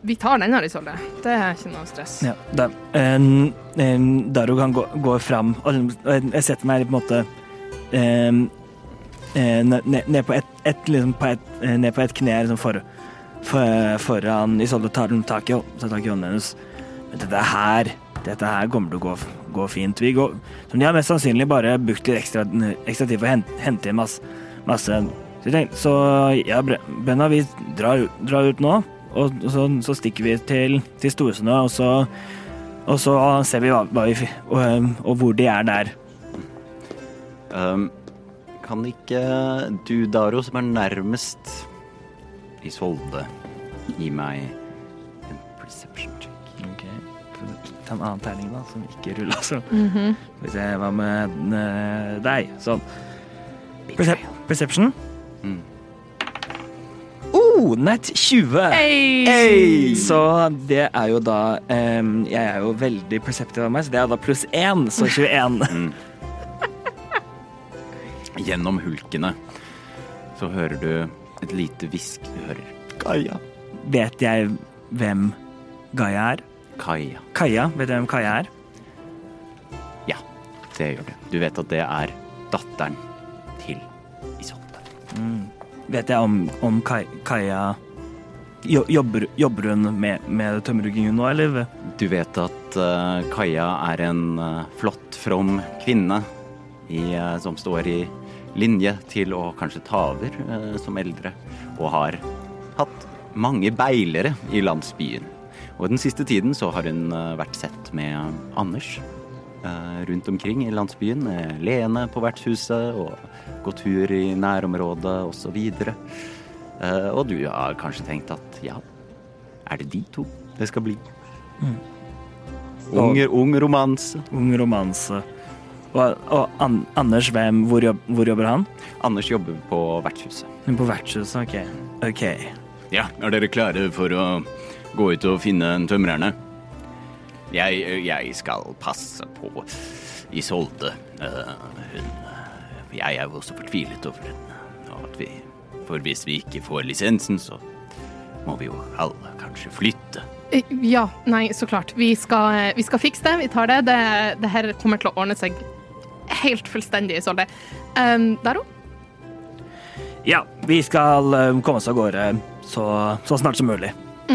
Speaker 3: vi tar denne, Isolde. Det er ikke noe stress.
Speaker 2: Ja, da, um, en, Daru kan gå, gå fram, og jeg setter meg på en måte em, eh, ned, ned på ett et, liksom et, eh, et kne liksom for, for, foran Isolde tar tak tar tak i hånden hennes. Dette her, dette her kommer til å gå, gå fint. Vi går, som de har mest sannsynlig bare brukt litt ekstra, ekstra tid for å hente, hente inn masse, masse. Så, jeg så ja, Bre- Brenna, vi drar, drar ut nå. Og og så, så stikker vi til, til Storesnø, og så, og så ser vi hva, hva vi, og, um, og hvor de er der.
Speaker 1: Um, kan ikke du, Daro, som er nærmest i Svolde, gi meg en perception check?
Speaker 2: Ok, Ta en annen terning, da, som ikke rulla, så Skal vi se, hva med eh, deg? Sånn. Percep perception.
Speaker 1: Mm.
Speaker 2: Oh, nett 20!
Speaker 3: Hey!
Speaker 2: Så det er jo da um, Jeg er jo veldig perceptive av meg, så det er da pluss én, så 21.
Speaker 1: Gjennom hulkene så hører du et lite hvisk. Du hører Kaja.
Speaker 2: Vet jeg hvem Gaia er?
Speaker 1: Kaja.
Speaker 2: Kaja, vet du hvem Kaja er?
Speaker 1: Ja, det gjør du. Du vet at det er datteren.
Speaker 2: Vet jeg om, om Kaja jobber, jobber hun med, med tømmerhuggingen nå, eller?
Speaker 1: Du vet at uh, Kaja er en uh, flott, from kvinne i, uh, som står i linje til å kanskje ta over som eldre, og har hatt mange beilere i landsbyen. Og den siste tiden så har hun vært sett med Anders rundt omkring i landsbyen. med Lene på vertshuset og gå tur i nærområdet osv. Uh, og du har kanskje tenkt at ja, er det de to det skal bli? Ung, ung romanse.
Speaker 2: Ung romanse. Og, og An Anders, hvem, hvor, jobb, hvor jobber han?
Speaker 1: Anders jobber på vertshuset.
Speaker 2: På vertshuset, OK. Ok.
Speaker 1: Ja, er dere klare for å gå ut og finne tømrerne? Jeg, jeg skal passe på Isolde. Eh, hun Jeg er jo også fortvilet over henne. Og at vi For hvis vi ikke får lisensen, så må vi jo alle kanskje flytte.
Speaker 3: Eh, Ja, nei, så klart. Vi skal, vi skal fikse det. Vi tar det. det. Det her kommer til å ordne seg helt fullstendig, Isolde. Um, Daro?
Speaker 2: Ja, vi skal komme oss av gårde så, så snart som mulig.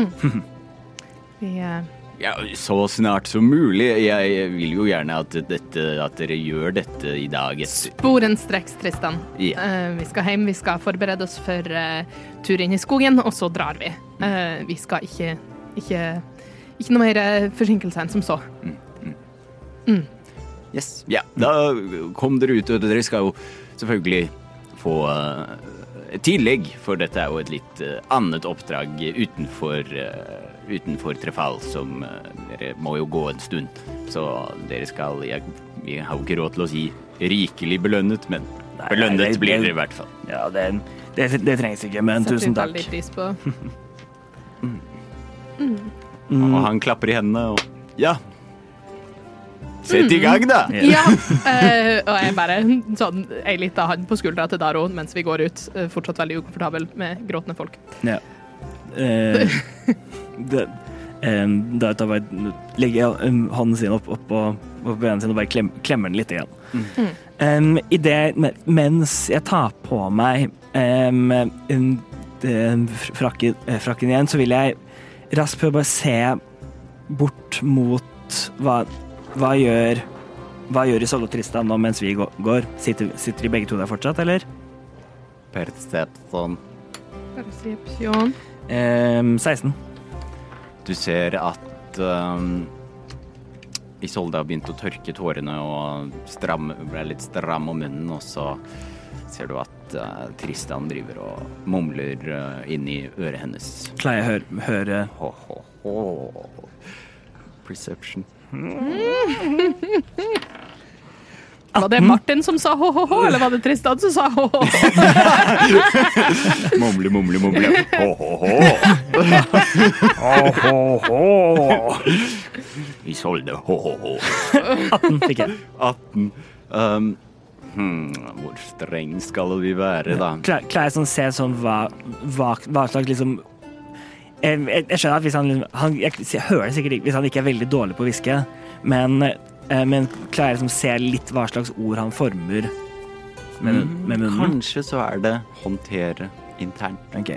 Speaker 3: Vi, eh,
Speaker 1: Ja, så snart som mulig. Jeg vil jo gjerne at, dette, at dere gjør dette i dag
Speaker 3: sporenstreks, Tristan.
Speaker 1: Ja.
Speaker 3: Uh, vi skal hjem, vi skal forberede oss for uh, tur inn i skogen, og så drar vi. Uh, vi skal ikke, ikke Ikke noe mer forsinkelse enn som så.
Speaker 1: Yes. Ja, da kom dere ut, og dere skal jo selvfølgelig få et tillegg, for dette er jo et litt annet oppdrag utenfor, uh, utenfor Trefall, som eh, dere må jo gå en stund. Så dere skal jeg, Vi har jo ikke råd til å si rikelig belønnet, men
Speaker 2: Nei,
Speaker 1: belønnet
Speaker 2: nei, det-
Speaker 1: blir dere i hvert fall.
Speaker 2: Ja, det, det, det trengs ikke, men
Speaker 3: Setter
Speaker 2: tusen takk.
Speaker 3: veldig pris på.
Speaker 2: Mm.
Speaker 1: Og han klapper i hendene og Ja. Sett i gang, da!
Speaker 3: Ja, Uh, og jeg bare sånn ei lita hånd på skuldra til Daro mens vi går ut, eh, fortsatt veldig ukomfortabel med gråtende folk.
Speaker 2: Ja. Eh, det, eh, da tar jeg, legger eh, hånden sin opp, opp opp, på benen sin og bare klem, klemmer den litt. Grann. Um, i det, mens jeg tar på meg um, frakken, eh, frakken igjen, så vil jeg raskt prøve å se bort mot hva, hva gjør hva gjør Isolde og Tristan nå mens vi går? Sitter, sitter de begge to der fortsatt, eller?
Speaker 1: Perception.
Speaker 3: Persepsjon.
Speaker 2: Um, 16.
Speaker 1: Du ser at um, Isolde har begynt å tørke tårene og stramme, ble litt stram om munnen, og så ser du at eh, Tristan driver og mumler uh, inn i øret hennes.
Speaker 2: Klarer jeg å høre, høre
Speaker 1: Ho, ho, ho. Perception.
Speaker 3: Var det Martin som sa ho-ho-ho, eller var det Tristan som sa ho-ho?
Speaker 1: Mumle, mumle, mumle. Ho, ho, ho. Isolde. Ho, ho, ho.
Speaker 2: 18 fikk jeg.
Speaker 1: 18. Um, hmm, hvor streng skal vi være, da?
Speaker 2: Klarer jeg sånn se sånn hva, hva, hva slags liksom jeg, jeg, jeg skjønner at hvis han, han Jeg jeg hører det sikkert ikke hvis han ikke er veldig dårlig på å hviske, men, men klarer liksom å se litt hva slags ord han former med, med munnen?
Speaker 1: Kanskje så er det håndtere internt.
Speaker 2: OK.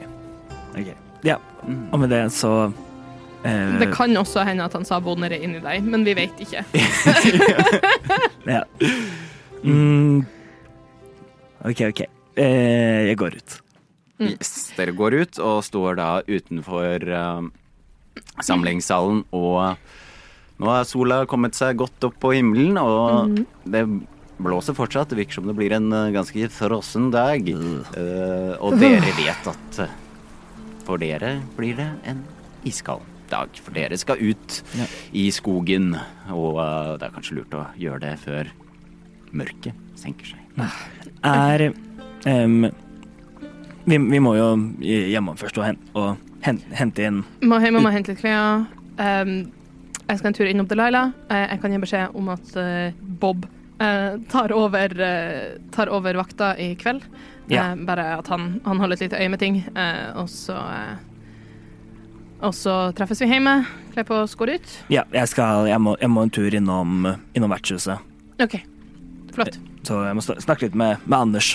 Speaker 2: okay. Ja. Og med det så eh,
Speaker 3: Det kan også hende at han sa 'bondere inni deg, men vi vet ikke.
Speaker 2: Ja. Mm. OK, OK. Eh, jeg går ut.
Speaker 1: Yes, dere går ut og står da utenfor uh, samlingssalen, og nå har sola kommet seg godt opp på himmelen, og det blåser fortsatt. Det virker som det blir en uh, ganske frossen dag. Uh, og dere vet at uh, for dere blir det en iskald dag. For dere skal ut
Speaker 2: Ja.
Speaker 1: i skogen, og uh, det er kanskje lurt å gjøre det før mørket senker seg.
Speaker 2: Er um, vi, vi må jo hjemom først og, hen, og hen, hente inn
Speaker 3: Må må hente litt klær. Um, jeg skal en tur innom Delilah. Uh, jeg kan gi beskjed om at uh, Bob uh, tar, over, tar over vakta i kveld.
Speaker 2: Ja.
Speaker 3: Bare at han, han holder et lite øye med ting. Og så Og så treffes vi hjemme, kler på oss, går ut.
Speaker 2: Ja, jeg, skal, jeg, må, jeg må en tur innom, innom vertshuset.
Speaker 3: OK. Flott.
Speaker 2: Så jeg må snakke litt med, med Anders.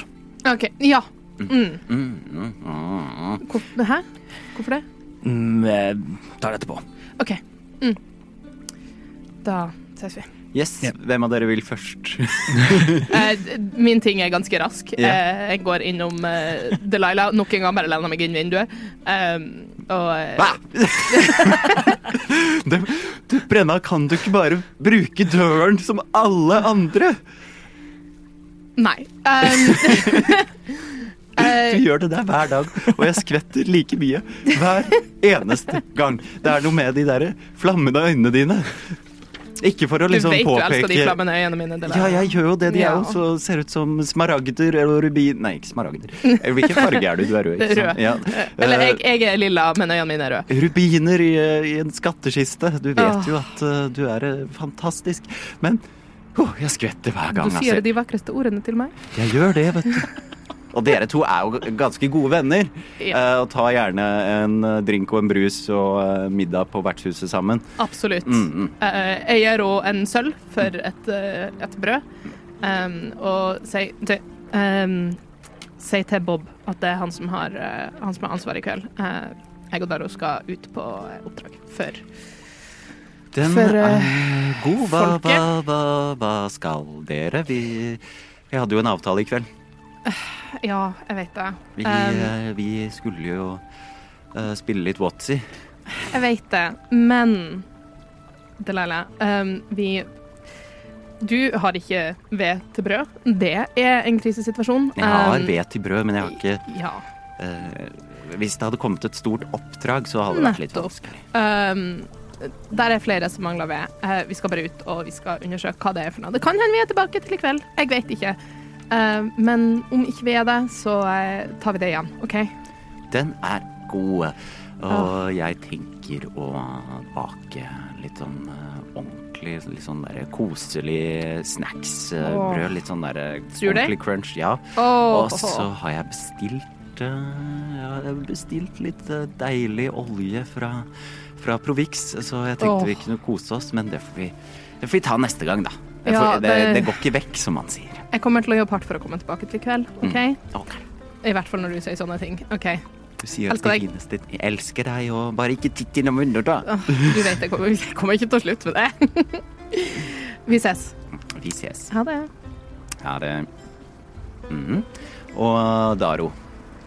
Speaker 3: OK. Ja. Mm.
Speaker 1: Mm, mm, mm.
Speaker 3: Hvor, hæ? Hvorfor det?
Speaker 2: Mm, jeg tar det etterpå.
Speaker 3: OK. Mm. Da ses vi.
Speaker 1: Yes,
Speaker 2: Yeah.
Speaker 1: hvem av dere vil først?
Speaker 3: Eh, min ting er ganske rask. Eh, jeg går innom eh, Delilah. Nok en gang bare lener meg inn vinduet. Um, og eh,
Speaker 1: Hva? du, du, Brenna, kan du ikke bare bruke døren som alle andre?
Speaker 3: Nei. Um,
Speaker 1: Du gjør det der hver dag, og jeg skvetter like mye hver eneste gang. Det er noe med de der flammende øynene dine. Ikke for å
Speaker 3: du vet påpeke... du elsker de
Speaker 1: påpeke
Speaker 3: flammende øynene mine.
Speaker 1: Ja, jeg gjør jo det. De er jo så, ser ut som smaragder eller rubin Nei, ikke smaragder. Eh, Hvilken farge er du? Du er rød, ikke sant?
Speaker 3: Rød.
Speaker 1: Ja.
Speaker 3: Eller jeg,
Speaker 1: Eh,
Speaker 3: jeg er lilla, men øynene mine er røde.
Speaker 1: Rubiner i, i en skattkiste. Du vet
Speaker 3: Åh.
Speaker 1: jo at uh, du er eh, fantastisk. Men oh, jeg skvetter hver gang.
Speaker 3: Du
Speaker 1: altså.
Speaker 3: sier de vakreste ordene til meg.
Speaker 1: Jeg gjør det, vet du. Og dere to er jo ganske gode venner.
Speaker 3: Ja.
Speaker 1: Eh, og tar gjerne en eh, drink og en brus og eh, middag på vertshuset sammen.
Speaker 3: Absolutt.
Speaker 1: Mm, mm.
Speaker 3: Jeg gir henne en sølv for et, et brød, um, og sier til, um, til Bob at det er han som har, han som har ansvar i kveld. Uh, jeg og Daro skal ut på oppdrag før.
Speaker 1: Den
Speaker 3: For,
Speaker 1: er god. Hva, hva, hva, hva skal dere? Vi, vi hadde jo en avtale i kveld.
Speaker 3: Ja, jeg vet det.
Speaker 1: Vi,
Speaker 3: Um,
Speaker 1: vi skulle jo uh, spille litt Watsy.
Speaker 3: jeg vet det, men Delilah, um, vi Du har ikke ved til brød. Det er en krisesituasjon.
Speaker 1: Jeg har
Speaker 3: Um,
Speaker 1: ved til brød, men jeg har ikke
Speaker 3: Ja.
Speaker 1: uh, Hvis det hadde kommet et stort oppdrag, så hadde det vært litt vanskelig.
Speaker 3: Um, der er flere som mangler ved. Vi skal bare ut og vi skal undersøke hva det er for noe. Det kan hende vi er tilbake til i kveld. Jeg vet ikke. Eh, men om ikke vi er det, så eh, tar vi det igjen. OK?
Speaker 1: Den er god. Og jeg tenker å bake litt sånn eh, ordentlig litt sånn der koselig snacksbrød. Litt sånn der ordentlig crunch. Ja. Og så har jeg bestilt jeg har bestilt litt deilig olje fra, fra Provix, så jeg tenkte
Speaker 3: oh.
Speaker 1: vi kunne kose oss, men det får vi, det får vi ta neste gang, da. Det,
Speaker 3: Ja,
Speaker 1: får, det,
Speaker 3: det-
Speaker 1: det går ikke vekk, som man sier.
Speaker 3: Jeg kommer til å jobbe hardt for å komme tilbake til i kveld. OK?
Speaker 1: Ok.
Speaker 3: I hvert fall når du sier sånne ting. OK.
Speaker 1: Du sier
Speaker 3: Elsker
Speaker 1: det fineste Jeg elsker deg, og bare ikke titt innom munnen, da.
Speaker 3: Du vet jeg kommer, jeg kommer ikke til å slutte med det. vi ses.
Speaker 1: Vi ses.
Speaker 3: Ha det.
Speaker 1: Ha det Mm. Og Daro.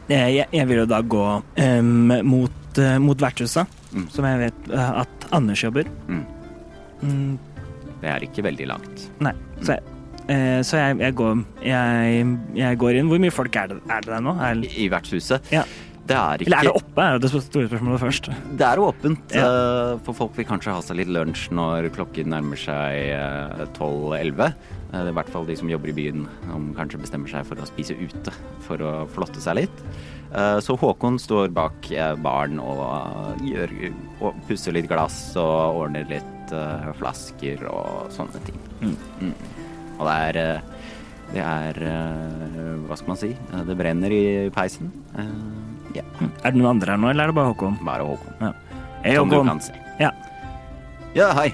Speaker 2: Eh, Jeg, jeg vil jo da gå um, mot, uh, mot vertshuset,
Speaker 1: Mm.
Speaker 2: som jeg vet uh, at Anders jobber.
Speaker 1: Mm.
Speaker 2: Mm,
Speaker 1: Det er ikke veldig langt.
Speaker 2: nei, så jeg eh, så jeg, jeg, går, jeg, jeg går inn. Hvor mye folk er det, er det der nå? Er,
Speaker 1: I vertshuset.
Speaker 2: Ja.
Speaker 1: Det er ikke
Speaker 2: eller er det oppe? Er det store spørsmålet først?
Speaker 1: Det er åpent,
Speaker 2: Ja.
Speaker 1: eh, for folk vil kanskje ha seg litt lunsj når klokken nærmer seg eh, 12-11. Eh, I hvert fall de som jobber i byen, som kanskje bestemmer seg for å spise ute for å flotte seg litt. Eh, Så Håkon står bak eh, baren og eh, gjør, og pusser litt glass og ordner litt eh, flasker og sånne ting. Mm. Og det er eh, det er eh, Hva skal man si? Eh, Det brenner i peisen. Ja,
Speaker 2: Er det noen andre her nå, eller er det bare Håkon?
Speaker 1: bare Håkon.
Speaker 2: Ja. Hei,
Speaker 1: Som du kan se.
Speaker 2: Ja.
Speaker 1: Ja, hei.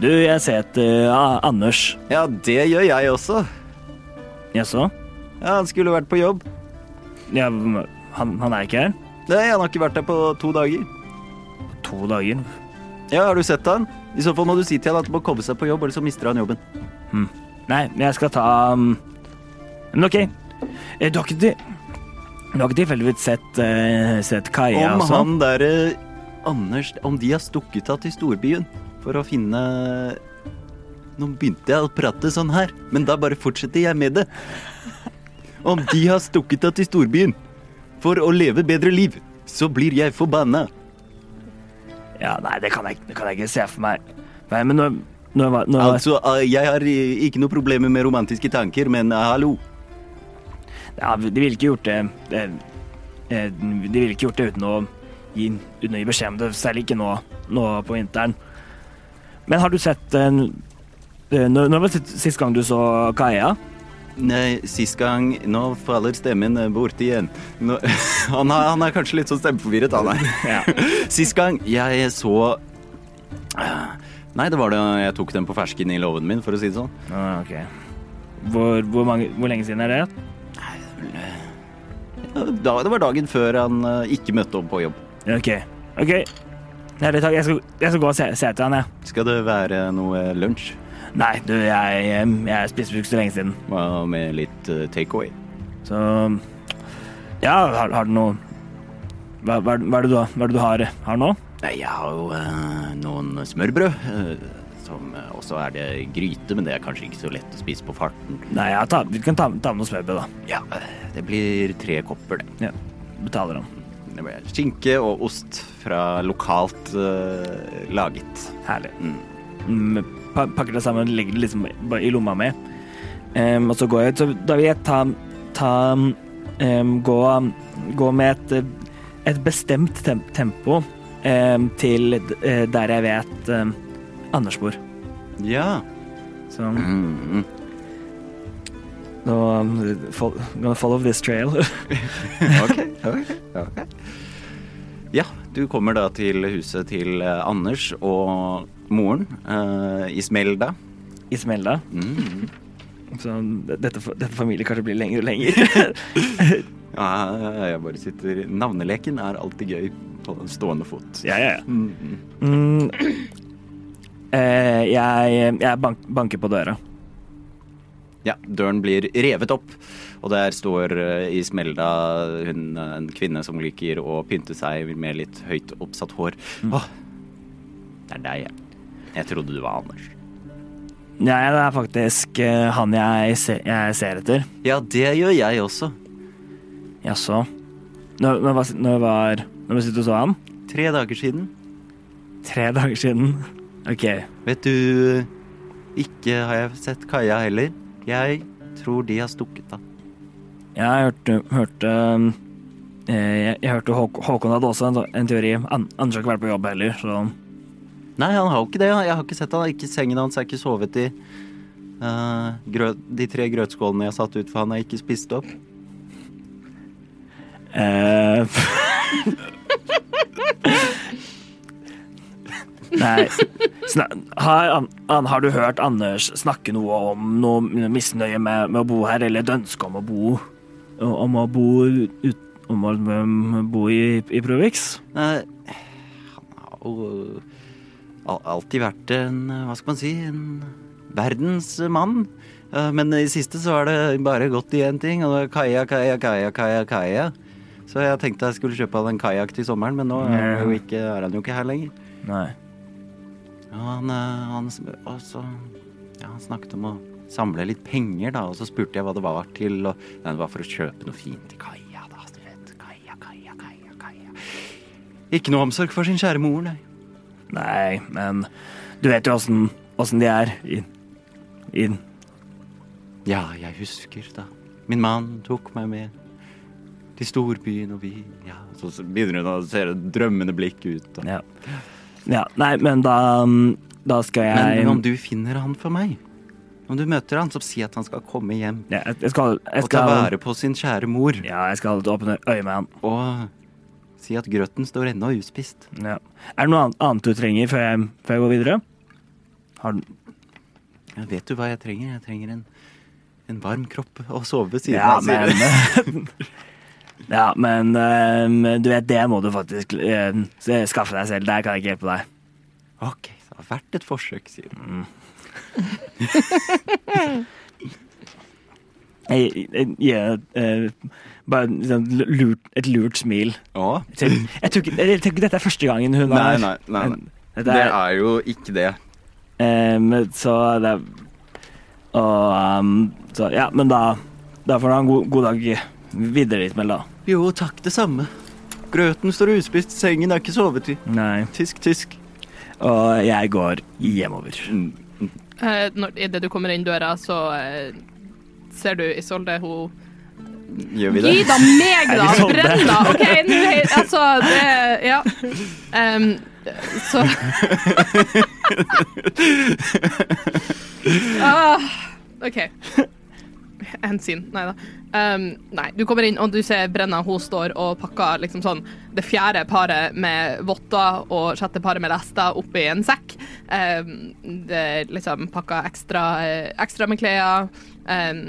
Speaker 2: Du, jeg ser etter uh, Anders.
Speaker 1: Ja, det gjør jeg også.
Speaker 2: Jaså?
Speaker 1: Ja, han skulle vært på jobb.
Speaker 2: Ja, han, han er ikke her?
Speaker 1: Nei, han har ikke vært der på to dager.
Speaker 2: To dager.
Speaker 1: Ja, har du sett han? I så fall må du si til han at han må komme seg på jobb, eller så mister han jobben.
Speaker 2: Nei, jeg skal ta um, Men OK. Dere Du har ikke, til- ikke tilfeldigvis sett, uh, sett Kaja
Speaker 1: om
Speaker 2: sånn?
Speaker 1: han derre Anders Om de har stukket av til storbyen for å finne Nå begynte jeg å prate sånn her, men da bare fortsetter jeg med det. Om de har stukket av til storbyen for å leve bedre liv, så blir jeg forbanna.
Speaker 2: Ja, nei, det kan jeg, det kan jeg ikke se for meg. Nei, men nå, nå, var- nå,
Speaker 1: Altså, eh, jeg har eh, ikke noe problemer med romantiske tanker, men eh, hallo.
Speaker 2: ja, De ville ikke gjort det De ville ikke gjort det uten å gi, uten å gi beskjed om det, særlig ikke nå, nå på vinteren. Men har du sett Når når var det sist- gang du så Kaia?
Speaker 1: Nei, sist gang Nå faller stemmen bort igjen. Nå, han, er, han er kanskje litt sånn stemmeforvirret, han er.
Speaker 2: Ja.
Speaker 1: Sist gang jeg så Nei, det var det. jeg tok den på fersken i låven min, for å si det sånn.
Speaker 2: Ah, ok. Hvor, hvor, mange, hvor lenge siden er det?
Speaker 1: Nei, det var dagen før han eh, ikke møtte opp på jobb.
Speaker 2: Ok. ok. Ærlig takk. jeg skal, jeg skal gå og se, se etter han, jeg.
Speaker 1: Skal det være noe lunsj?
Speaker 2: Nei, du, jeg, jeg spiste for ikke så lenge siden.
Speaker 1: Hva med litt eh, takeaway?
Speaker 2: Så Ja, har, har du noe hva, hva, hva er det du, hva er det du har, har nå?
Speaker 1: Nei, Jeg har jo eh, noen smørbrød. eh, som eh, også er det gryte, men det er kanskje ikke så lett å spise på farten.
Speaker 2: Nei, ja, ta, vi kan ta, ta med noe smørbrød, da.
Speaker 1: Ja, eh, det blir tre kopper, det.
Speaker 2: Ja, betaler han.
Speaker 1: Det blir skinke og ost fra lokalt eh, laget.
Speaker 2: Herlig.
Speaker 1: Mm.
Speaker 2: Mm, pa, pakker det sammen, legger det liksom bare i lomma mi. Em, og så går jeg ut. Så da vil jeg ta, ta em, gå, gå med et, et bestemt tem tempo em, til eh, der jeg vet Anders bor.
Speaker 1: Ja.
Speaker 2: Så
Speaker 1: Mm.
Speaker 2: nå I'm fol- Gonna follow this trail.
Speaker 1: Ok, ok, ok. Ja, du kommer da til huset til eh, Anders og moren, uh, Ismelda.
Speaker 2: Ismelda.
Speaker 1: Mm.
Speaker 2: Så dette, dette familiekartet blir lenger og lenger.
Speaker 1: Ja, jeg bare sitter Navneleken er alltid gøy på den stående fot.
Speaker 2: ja, ja, ja.
Speaker 1: Mm.
Speaker 2: Mm. Eh, jeg jeg bank, banker på døra.
Speaker 1: Ja, døren blir revet opp, og der står eh, Ismelda, hun, en kvinne som liker å pynte seg med litt høyt oppsatt hår. Åh, det er deg, jeg. Jeg trodde du var Anders.
Speaker 2: Ja, det er faktisk eh, han jeg, se, jeg ser etter.
Speaker 1: Ja, det gjør jeg også.
Speaker 2: Jaså. Når, når, når var Når var sist du så han?
Speaker 1: Tre dager siden.
Speaker 2: Tre dager siden. OK.
Speaker 1: Vet du, ikke har jeg sett Kaja heller. Jeg tror de har stukket av.
Speaker 2: Jeg hørte, hørte eh, jeg, jeg hørte Håk Håkon hadde også en, en teori. An Anders har ikke vært på jobb heller, så
Speaker 1: Nei, han har jo ikke det. Jeg har ikke sett han. Ikke sengen hans er ikke sovet i. Uh, grøt, de tre grøtskålene jeg satt ut for han, er ikke spist opp.
Speaker 2: eh, Nei har, an, har du hørt Anders snakke noe om noe misnøye med, med å bo her, eller et ønske om å bo Om å bo ut, Om å bo i, i Provix?
Speaker 1: Nei, han har jo alltid vært en, hva skal man si, en verdensmann. Eh, Men i siste så har det bare gått i én ting, og det er kaja, kaja, kaja, kaja, kaja. Så jeg tenkte jeg skulle kjøpe en kajakk til sommeren, men nå er, jo ikke, er han jo ikke her lenger.
Speaker 2: Nei.
Speaker 1: Ja, han, eh, han, også, ja, han snakket om å samle litt penger, da. Og så spurte jeg hva det var til, og nei, det var for å kjøpe noe fint til Kaja, da. Du vet. Kaja, Kaja, Kaja, kaia. Ikke noe omsorg for sin kjære mor, nei.
Speaker 2: Nei, men du vet jo åssen åssen de er i, i
Speaker 1: Ja, jeg husker da. Min mann tok meg med til storbyen, og vi Ja, så så begynner hun å se et drømmende blikk ut. Og.
Speaker 2: Ja. ja. Nei, men da Da skal jeg
Speaker 1: Men om du finner han for meg, om du møter han, så si at han skal komme hjem
Speaker 2: ja, jeg, jeg skal, jeg
Speaker 1: og ta vare på sin kjære mor.
Speaker 2: Ja, jeg skal åpne øye med han.
Speaker 1: Og si at grøten står ennå uspist.
Speaker 2: Ja. Er det noe annet- du trenger før jeg, før jeg går videre? Har du
Speaker 1: Ja, vet du hva jeg trenger? Jeg trenger en, en varm kropp å sove ved siden
Speaker 2: Ja,
Speaker 1: av. hun.
Speaker 2: men Ja, men øhm, du vet, det må du faktisk uh, skaffe deg selv. Der kan jeg ikke hjelpe deg.
Speaker 1: Ok, det har vært et forsøk, sier hun.
Speaker 2: Jeg, jeg, jeg, øh, bare liksom, lurt, et lurt smil.
Speaker 1: Ja.
Speaker 2: Jeg tror, jeg, tror ikke, dette er første gangen hun
Speaker 1: Nei,
Speaker 2: har
Speaker 1: nei, nei, nei.
Speaker 2: Dette
Speaker 1: Det
Speaker 2: er,
Speaker 1: er jo ikke det.
Speaker 2: Um, så det er Og um, så, ja, men da Da får du ha en god, god dag videre, Ismael, da.
Speaker 1: Jo, takk, det samme. Grøten står uspist, sengen er ikke sovet i.
Speaker 2: Nei.
Speaker 1: Tysk, tysk.
Speaker 2: Og jeg går hjemover.
Speaker 1: Mm.
Speaker 3: Eh, når, Idet du kommer inn døra, så eh, ser du Isolde, hun
Speaker 1: Gjør vi det?
Speaker 3: Gi da meg, da! Brenn, da! OK, nå Altså, det Ja. Um, så ah, OK. En scene. Nei da. Um, nei, du kommer inn, og du ser Brenna. Hun står og pakker liksom sånn det fjerde paret med votter og sjette paret med lester oppi en sekk. Um, det liksom pakker ekstra, eh, ekstra med klær. Um,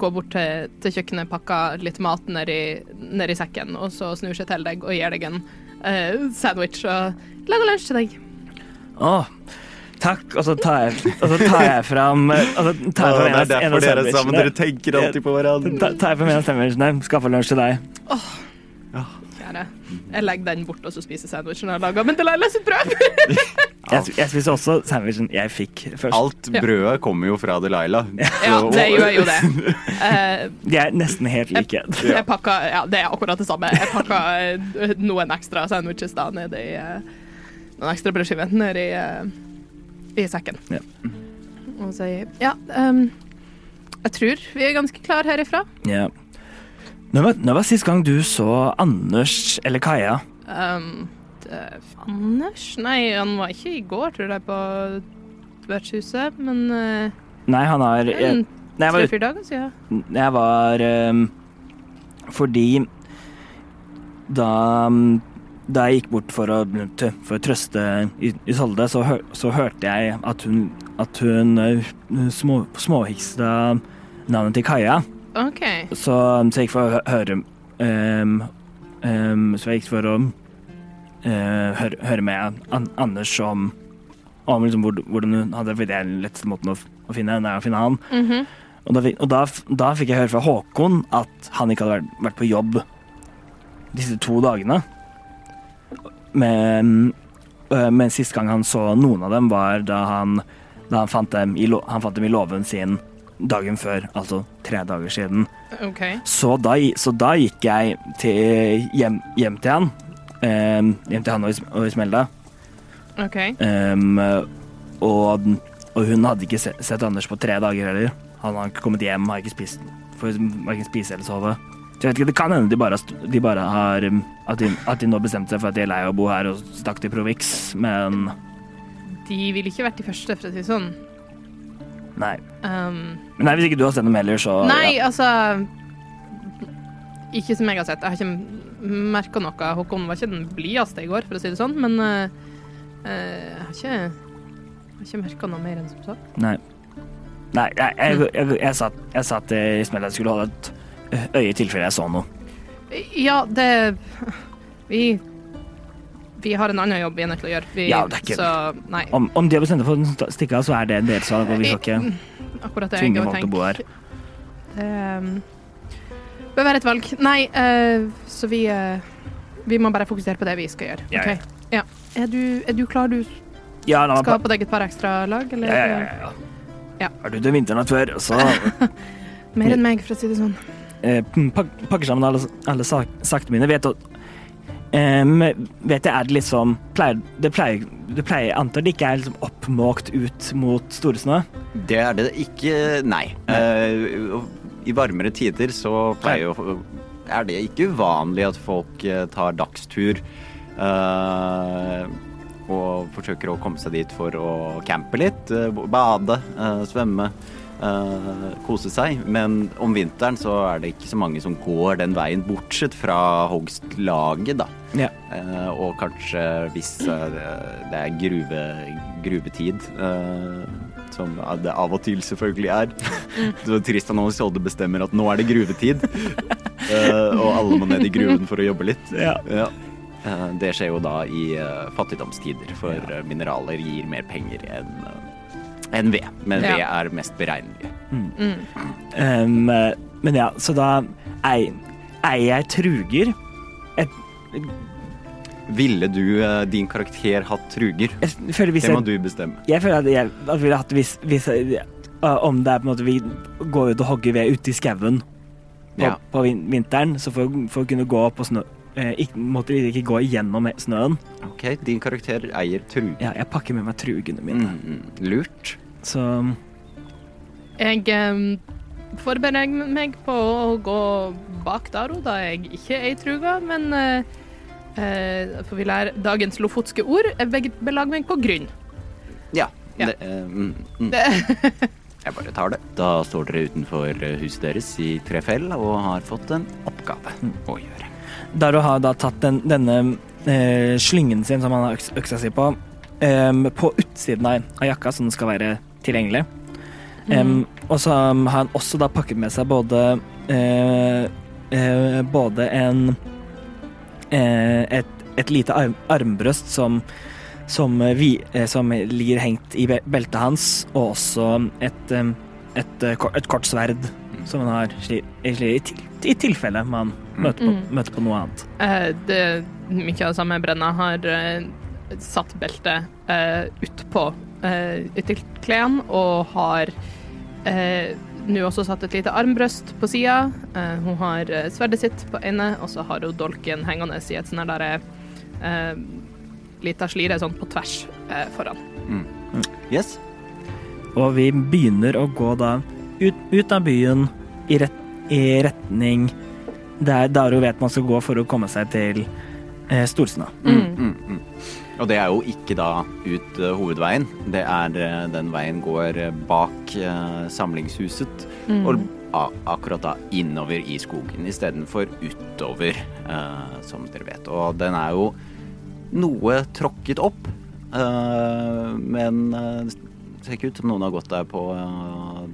Speaker 3: går bort til, til kjøkkenet, pakker litt mat nedi, nedi sekken, og så snur seg til deg og gir deg en uh, sandwich og lager lunsj til deg.
Speaker 2: Å, takk. Og så tar jeg, og så tar jeg fram og så tar jeg fram en av- er sammen, dere
Speaker 1: tenker
Speaker 2: alltid
Speaker 1: på hverandre.
Speaker 2: Ta- tar jeg fram en av sandwichene, skaffer lunsj til deg.
Speaker 3: Kjære. Jeg legger den bort og så spiser sandwichen jeg har laga. Men Delilah sitt brød!
Speaker 2: Jeg, jeg spiser også sandwichen jeg fikk først.
Speaker 1: Alt brødet kommer jo fra Delilah.
Speaker 3: Ja, det gjør jo det. Eh,
Speaker 2: De er nesten helt like.
Speaker 3: jeg pakka Ja, det er akkurat det samme. Jeg pakka eh, noen ekstra sandwiches da nedi uh, Noen ekstra brødskiver nedi uh, i sekken.
Speaker 2: Ja.
Speaker 3: Og sier Ja, um, jeg tror vi er ganske klar herifra.
Speaker 2: Ja. Når var, når var sist gang du så Anders eller Kaja?
Speaker 3: Um, det, Anders? Nei, han var ikke i går, tror jeg, på vertshuset, men uh,
Speaker 2: Nei, han har jeg,
Speaker 3: en
Speaker 2: Nei, jeg var,
Speaker 3: dager siden.
Speaker 2: jeg var um, Fordi da da jeg gikk bort for å, for å trøste Isolde, så, hør, så hørte jeg at hun, at hun eh, små, småhiksta navnet til Kaja.
Speaker 3: Okay.
Speaker 2: Så, så jeg gikk for å høre um, um, Så jeg gikk for å uh, høre, høre med An Anders om, om liksom hvordan hun hadde For det er den letteste måten å, å finne henne, er å finne han.
Speaker 3: Mhm.
Speaker 2: Og, da, og da, da fikk jeg høre fra Håkon at han ikke hadde vært, vært på jobb disse to dagene. Men, øh, men sist gang han så noen av dem, var da han, da han, fant, dem i, han fant dem i låven sin dagen før, altså tre dager siden.
Speaker 3: OK.
Speaker 2: Så da, så da gikk jeg til, hjem, hjem til han. Um, hjem til han og, Is og Ismelda.
Speaker 3: OK.
Speaker 2: Um, og, og hun hadde ikke sett, sett Anders på tre dager heller. Han har ikke kommet hjem, har ikke spist, får verken spise eller sove. Så jeg vet ikke, Det kan hende de bare, de bare har um, at de, at de nå bestemte seg for at de er lei av å bo her og stakk til Provix, men
Speaker 3: De ville ikke vært de første, for å si det sånn.
Speaker 2: nei.
Speaker 3: Um,
Speaker 2: Men nei, hvis ikke du har sett dem heller, så
Speaker 3: nei,
Speaker 2: ja.
Speaker 3: altså Ikke som jeg har sett. Jeg har ikke merka noe. Håkon var ikke den blideste i går, for å si det sånn, men eh, jeg har ikke, jeg har ikke merka noe mer enn som så.
Speaker 2: Nei. Nei, jeg, jeg, jeg, jeg, satt, satt Ismail at jeg skulle holde et øye i tilfelle jeg så noe.
Speaker 3: Ja, det Vi Vi har en annen jobb vi er nødt til å gjøre. Vi,
Speaker 2: Ja, det er ikke-
Speaker 3: Så nei.
Speaker 2: Om, om de har bestemt seg for å stikke av, så er det deres valg, og vi skal ikke
Speaker 3: det
Speaker 2: tvinge folk til å bo her.
Speaker 3: Det um, bør være et valg. Nei, uh, så vi uh, Vi må bare fokusere på det vi skal gjøre.
Speaker 2: Ja, ja.
Speaker 3: Ja. Er, du, er du klar? Du
Speaker 2: Ja, la
Speaker 3: skal ha på deg et par ekstra lag, eller?
Speaker 2: ja, ja, ja, er du det vinternatt før, så
Speaker 3: Mer enn meg, for å si det sånn.
Speaker 2: Eh, pakker sammen alle, alle sak sakene mine. Vet, em, vet jeg, er det liksom pleier, Det pleier, det pleier antar det ikke er liksom oppmåkt ut mot Storesnø?
Speaker 1: Det er det ikke, nei. Eh, I varmere tider så pleier jo Er det ikke uvanlig at folk eh, tar dagstur eh, og forsøker å komme seg dit for å campe litt, eh, bade, eh, svømme. Eh, kose seg, men om vinteren så er det ikke så mange som går den veien, bortsett fra hogstlaget, da.
Speaker 2: Ja.
Speaker 1: Uh, og kanskje hvis uh, det er gruve, gruvetid, som det av og til selvfølgelig er. Så Tristan og Isolde bestemmer at nå er det gruvetid, og alle må ned i gruven for å jobbe litt.
Speaker 2: Ja.
Speaker 1: Eh, det skjer jo da i fattigdomstider, for mineraler gir mer penger enn eh, enn men Men
Speaker 3: Ja.
Speaker 1: er mest beregnelige.
Speaker 2: Em, men ja, så da eier jeg truger. Et,
Speaker 1: Ville du, eh, din karakter, hatt truger?
Speaker 2: jeg
Speaker 1: Det må
Speaker 2: jeg,
Speaker 1: du bestemme.
Speaker 2: jeg føler at jeg at ville hatt hvis, hvis jeg, uh, Om det er på en måte vi går ut og hogger ved ute i skauen på,
Speaker 1: Ja.
Speaker 2: på vinteren, så for, for å kunne gå på snø eh, ikke, Måtte ikke gå igjennom snøen.
Speaker 1: Ok, din karakter eier truger.
Speaker 2: Ja, jeg pakker med meg trugene mine.
Speaker 1: Mm, mm, lurt.
Speaker 2: Så
Speaker 3: Jeg em, forbereder meg på å gå bak Daro, da jeg ikke er i truga, men eh, eh, For vi lærer dagens lofotske ord. Jeg belager meg på grunn.
Speaker 1: Ja.
Speaker 3: Ja.
Speaker 1: Det, eh, mm, mm.
Speaker 3: Det,
Speaker 1: Jeg bare tar det. Da står dere utenfor eh, huset deres i Trefell og har fått en oppgave å gjøre.
Speaker 2: Daro har da tatt den, denne eh, slyngen sin som han har øks, øksa si på, um, på utsiden av, av jakka, så den skal være tilgjengelig. Em, og så um, har han også da pakket med seg både eh, eh, både en eh, et, et lite arm, armbrøst som som, vi, eh, som ligger hengt i beltet hans, og også et, et, eh, et kort sverd som han har i, i, i tilfelle man møter på,
Speaker 3: Mm.
Speaker 2: møte på noe annet.
Speaker 3: eh, det mye av det samme Brenna har eh, satt beltet uh, utpå uh, ytterklærne og har eh, nå også satt et lite armbrøst på sida. hun har eh, sverdet sitt på ene, og så har hun dolken hengende i et sånt der uh, lita slire sånn på tvers eh, foran.
Speaker 1: Yes?
Speaker 2: Og vi begynner å gå da ut, ut av byen i, ret, i retning der Daro vet man skal gå for å komme seg til eh, Storsnø.
Speaker 1: Mm, mm, mm. Og det er jo ikke da ut uh, hovedveien. Det er uh, den veien går eh, bak samlingshuset og a akkurat da innover i skogen istedenfor utover, eh, som dere vet. Og den er jo noe tråkket opp, eh, men det ser ikke ut som noen har gått der på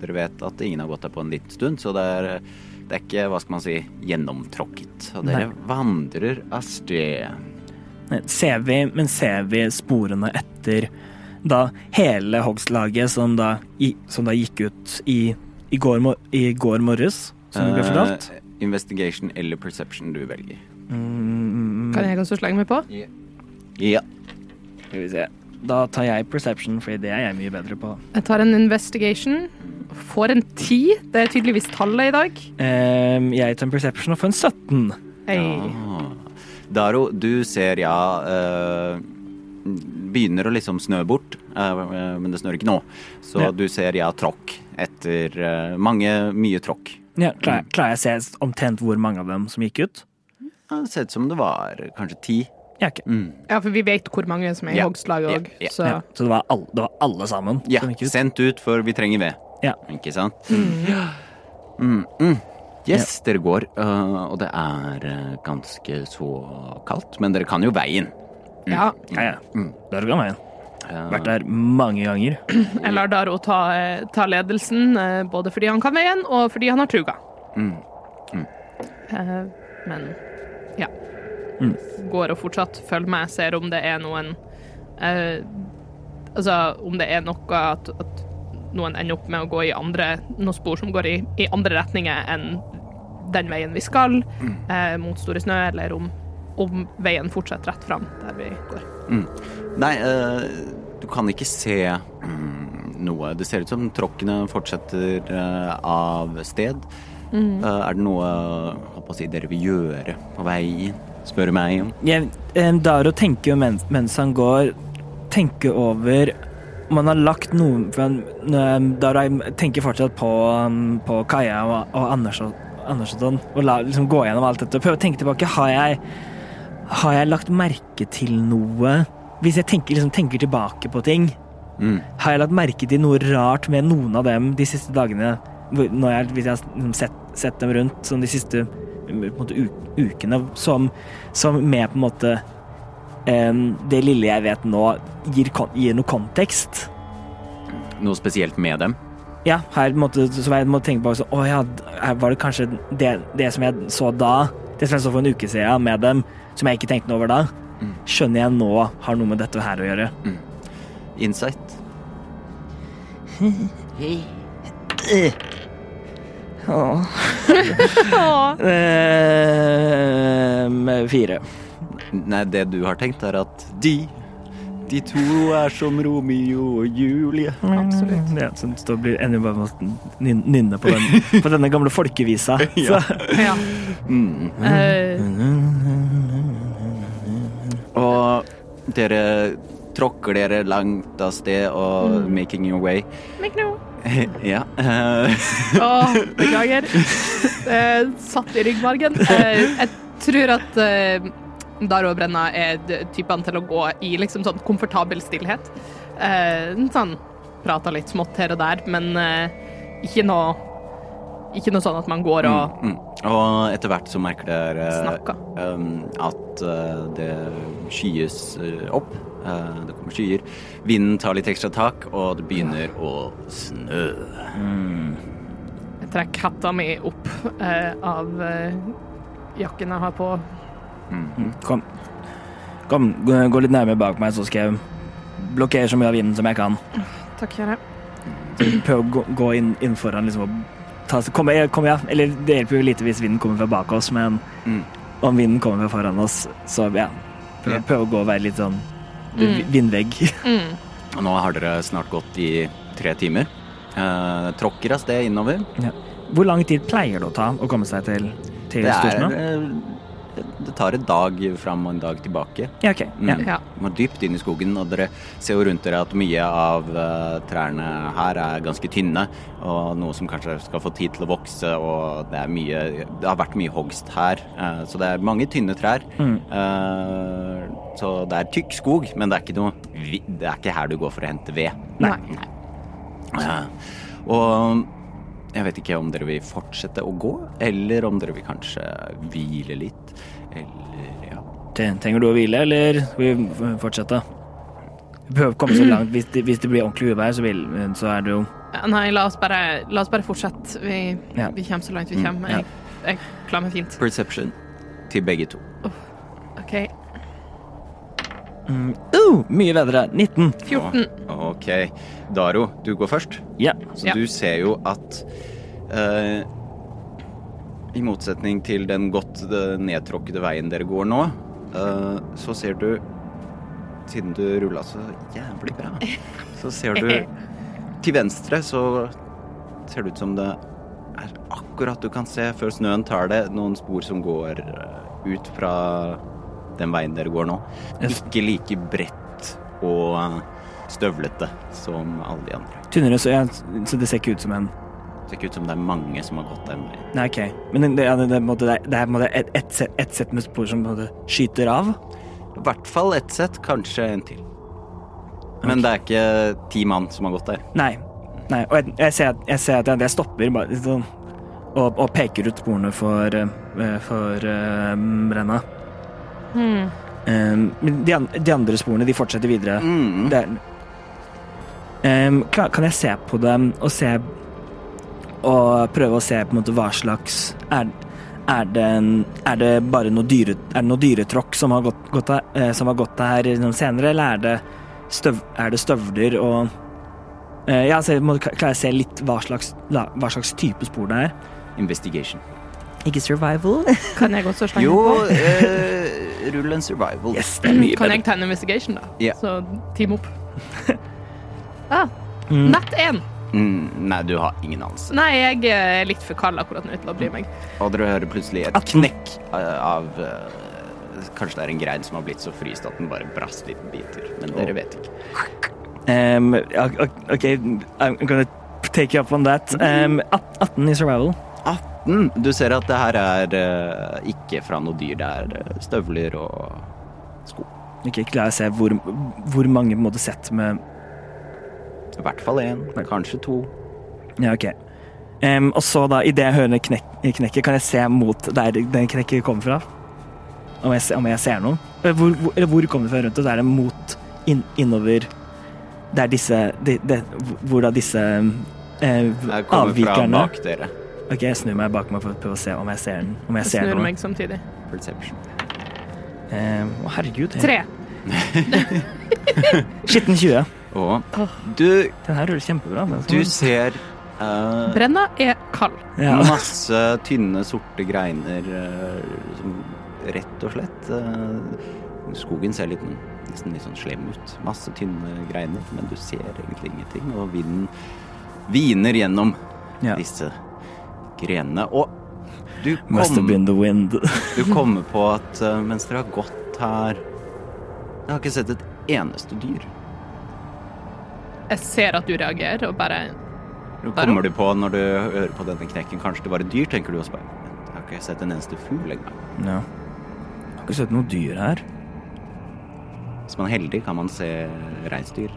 Speaker 1: Dere vet at ingen har gått der på en liten stund, så det er, det er ikke, hva skal man si, gjennomtråkket. Og dere
Speaker 2: Nei.
Speaker 1: vandrer av sted.
Speaker 2: Ser vi, men ser vi sporene etter da hele hogstlaget som da, i, som da gikk ut i, i, går, i går morges, som vi ble fortalt?
Speaker 1: Eh, investigation eller perception du velger.
Speaker 2: Mm,
Speaker 3: Kan jeg også slenge meg på?
Speaker 1: Ja.
Speaker 2: skal vi se. Da tar jeg perception, for det er jeg mye bedre på.
Speaker 3: Jeg tar en investigation. Får en ti. Det er tydeligvis tallet i dag.
Speaker 2: Um, jeg tar en perception og får en 17.
Speaker 3: Hey.
Speaker 1: Ja. Daro, du ser ja uh, Begynner å liksom snø bort, uh, men det snør ikke nå. Så
Speaker 2: Ja.
Speaker 1: du ser ja tråkk etter uh, mange, mye tråkk.
Speaker 2: Ja, klarer, klarer jeg å se omtrent hvor mange av dem som gikk ut?
Speaker 1: Ja, Det ser ut som det var kanskje ti.
Speaker 2: Ja, ok.
Speaker 1: Mm.
Speaker 3: Ja, for vi vet hvor mange som er i
Speaker 1: Ja.
Speaker 3: hogstlaget òg,
Speaker 1: ja,
Speaker 3: så
Speaker 2: Ja, så det var, alle, det var alle sammen
Speaker 1: Ja,
Speaker 2: som gikk ut?
Speaker 1: sendt ut, for vi trenger ved.
Speaker 2: Ja.
Speaker 1: Ikke sant? Mm, mm. Yes, dere går, øh, og det er øh, ganske så kaldt, men dere kan jo veien.
Speaker 3: ja.
Speaker 2: Ja, ja. Der kan veien.
Speaker 1: Eh,
Speaker 2: Vært der mange ganger.
Speaker 3: Jeg lar Daro ta, eh, ta ledelsen, eh, både fordi han kan veien, og fordi han har truga.
Speaker 1: Mm.
Speaker 3: Eh, Men ja.
Speaker 2: Mm.
Speaker 3: Går og fortsatt følger med, ser om det er noen eh, Altså om det er noe at, at noen ender opp med å gå i andre noen spor som går i, i andre retninger enn den veien vi skal, eh, mot Store Snø, eller om, om veien fortsetter rett fram der vi går.
Speaker 1: Nei, øh, du kan ikke se mm, noe. Det ser ut som tråkkene fortsetter eh, av sted. Eh, er det noe jeg, dere vil gjøre på vei inn? Spør meg om.
Speaker 2: Jeg, eh, Daro tenker jo mens, mens han går, tenker over om han har lagt noe for han, eh, Daro tenker fortsatt på, um, på Kaja og, og Anders og, Anders og sånn, og la, liksom gå gjennom alt dette. og Prøve å tenke tilbake. Har jeg, har jeg lagt merke til noe Hvis jeg tenker, liksom, tenker tilbake på ting,
Speaker 1: Mm.
Speaker 2: har jeg lagt merke til noe rart med noen av dem de siste dagene? Når jeg, hvis jeg har liksom sett, sett dem rundt sånn de siste en måte, ukene, som, som med på en måte Det lille jeg vet nå, gir, gir noe kontekst.
Speaker 1: Noe spesielt med dem?
Speaker 2: Ja, her måtte, som jeg måtte tenke på så, Å ja, her var det kanskje det, det som jeg så da, det som jeg så for en uke siden med dem, som jeg ikke tenkte noe over da, skjønner jeg nå har noe med dette her å gjøre.
Speaker 1: Insight?
Speaker 2: Ehm, fire.
Speaker 1: Nei, det du har tenkt, er at de De to er som Romeo og Julie.
Speaker 2: Absolutt. Ja, så det blir ender bare med å nynne på, den, på denne gamle folkevisa.
Speaker 1: Ja.
Speaker 2: Så.
Speaker 3: Ja.
Speaker 1: Mm.
Speaker 3: Uh.
Speaker 1: Og dere tråkker dere langt av sted og making your way.
Speaker 3: Make no.
Speaker 1: ja. eh,
Speaker 3: Å, beklager. Eh, satt i ryggmargen. Eh, jeg tror at eh, Daro og Brenna er typen typene til å gå i liksom sånn komfortabel stillhet. Eh, sånn prata litt smått her og der, men eh, ikke noe ikke noe sånn at man går og
Speaker 1: mm. Og etter hvert så merker dere
Speaker 3: snakker.
Speaker 1: um, at uh, det skyes opp. Uh, det kommer skyer. Vinden tar litt ekstra tak, og det begynner å snø.
Speaker 3: Jeg trekker hatta mi opp eh, av eh, jakken jeg har på.
Speaker 2: Kom. Kom, gå, litt nærmere bak meg, så skal jeg blokkere så mye av vinden som jeg kan.
Speaker 3: Takk, kjære.
Speaker 2: Prøv å gå, inn, inn foran, liksom, og ta Kom, jeg- kom, ja. Eller det hjelper jo lite hvis vinden kommer fra bak oss, men
Speaker 1: Mm.
Speaker 2: om vinden kommer fra foran oss, så ja.
Speaker 1: Prøv,
Speaker 2: prøv å gå og være litt sånn
Speaker 3: Mm.
Speaker 2: vindvegg.
Speaker 3: Mm.
Speaker 1: Og nå har dere snart gått i tre timer. Eh, tråkker av sted innover.
Speaker 2: Hvor lang tid pleier det å ta å komme seg til, til
Speaker 1: Det, er,
Speaker 2: Storsnø?
Speaker 1: uh, det tar en dag fram og en dag tilbake.
Speaker 2: Ja, ok. Ja.
Speaker 1: Mm.
Speaker 3: Ja.
Speaker 1: Man er dypt inn i skogen, og dere ser jo rundt dere at mye av uh, trærne her er ganske tynne, og noe som kanskje skal få tid til å vokse, og det er mye Det har vært mye hogst her, uh, så det er mange tynne trær.
Speaker 2: Mm.
Speaker 1: Eh, så det er tykk skog, men det er ikke noe Det er ikke her du går for å hente ved.
Speaker 3: Nei.
Speaker 1: Eh, og jeg vet ikke om dere vil fortsette å gå, eller om dere vil kanskje hvile litt, eller ja.
Speaker 2: Trenger du å hvile, eller vil vi fortsette? Vi behøver komme så langt. Hvis det, hvis det blir ordentlig uvær, så, vil, så er det jo
Speaker 3: Ja, Nei, la oss bare, la oss bare fortsette. Vi,
Speaker 2: Ja.
Speaker 3: vi kommer så langt vi
Speaker 1: Mm,
Speaker 3: kommer. Jeg, jeg klarer meg fint.
Speaker 1: Perception til begge to.
Speaker 3: OK.
Speaker 2: Uh, Mye bedre. 19.
Speaker 3: 14.
Speaker 1: Oh, Ok. Daro, du går først.
Speaker 2: Ja.
Speaker 1: Så
Speaker 3: Ja.
Speaker 1: du ser jo at uh, I motsetning til den godt eh, nedtråkkede veien dere går nå, uh, så ser du Siden du rulla så jævlig bra, så ser du Til venstre så ser det ut som det er akkurat du kan se før snøen tar det, noen spor som går ut fra den veien dere går nå. Ikke like bredt og eh, støvlete som alle de andre.
Speaker 2: Tynnere, så, jeg, så det ser ikke ut som en
Speaker 1: Det ser ikke ut som det er mange som har gått den veien.
Speaker 2: Nei, OK. Men det, ja, det, det, det det er ett et, sett- et sett med spor som skyter av.
Speaker 1: I hvert fall ett sett, kanskje en til. Men det er ikke ti mann som har gått der.
Speaker 2: Nei. Nei. Og jeg, jeg, ser, jeg ser at jeg, jeg stopper bare sånn, og, og peker ut sporene for, eh, for uh, Brenna.
Speaker 3: Hmm.
Speaker 2: Um, men de, an, de andre sporene, de fortsetter videre.
Speaker 1: Mm.
Speaker 2: Der, er, Ehm, klar, kan jeg se på dem og se Og prøve å se på en måte hva slags Er, er, det, en, er det bare noe, dyre, er det noe dyretråkk som har gått, gått, her- eh, som har gått her senere, eller er det, støv, er det støvler og uh, Ja, så jeg må, klarer jeg å se litt hva slags, la, hva slags type spor det er?
Speaker 1: Investigation.
Speaker 2: Ikke survival?
Speaker 3: Kan jeg også slenge
Speaker 1: Jo,
Speaker 3: på?
Speaker 1: eh, rull en survival.
Speaker 2: Yes, det er mye
Speaker 3: Kan
Speaker 2: bedre.
Speaker 3: jeg ta en investigation, da?
Speaker 1: Ja.
Speaker 3: Så team opp. ah, Nett én.
Speaker 1: Mm, nei, du har ingen anelse.
Speaker 3: Nei, jeg er litt for kald akkurat nå til å bry meg.
Speaker 1: Og dere hører plutselig et knekk eh, av uh, Kanskje det er en grein som har blitt så fryst at den bare brast litt biter. Men dere vet ikke.
Speaker 2: Um, OK, I'm gonna take you up on that. Um, 18 i survival.
Speaker 1: 18! Du ser at det her er eh, ikke fra noe dyr. Det er eh, støvler og sko.
Speaker 2: Ikke klarer å se hvor, hvor mange på en måte sett med
Speaker 1: I hvert fall én, kanskje to.
Speaker 2: Ja, OK. Um, og så, da, idet jeg hører knek knekket, kan jeg se mot der den knekket kommer fra? Om jeg, om jeg ser noe? Eller hvor, hvor, eller hvor kommer det fra rundt oss? Er det mot inn, innover Der disse de, de, Hvor da disse eh,
Speaker 1: Det
Speaker 2: avvikerne
Speaker 1: bak dere.
Speaker 2: OK, jeg snur meg bak meg for å prøve å se om jeg ser den. Om jeg
Speaker 3: Jeg
Speaker 2: ser
Speaker 3: snur
Speaker 2: noe.
Speaker 3: meg samtidig.
Speaker 1: Perception.
Speaker 2: Um, å, herregud.
Speaker 3: Tre.
Speaker 2: Skitten 20.
Speaker 1: Og du,
Speaker 2: Den her ruller kjempebra. Den
Speaker 1: du ser uh,
Speaker 3: Brenna er kald.
Speaker 2: ja.
Speaker 1: masse tynne, sorte greiner uh, som rett og slett uh, Skogen ser litt, nesten litt sånn slem ut. Masse tynne greiner, men du ser egentlig ingenting. Og vinden viner gjennom
Speaker 2: Ja.
Speaker 1: disse grenene. Og du
Speaker 2: Must have been the wind.
Speaker 1: du kommer på at eh, mens dere har gått her Jeg har ikke sett et eneste dyr.
Speaker 3: Jeg ser at du reagerer, og bare
Speaker 1: Nå kommer du på når du hører på denne knekken, kanskje det var et dyr, tenker du også bare. Jeg har ikke sett en eneste fugl engang.
Speaker 2: Ja. Jeg har ikke sett noe dyr her.
Speaker 1: Hvis man er heldig, kan man se reinsdyr.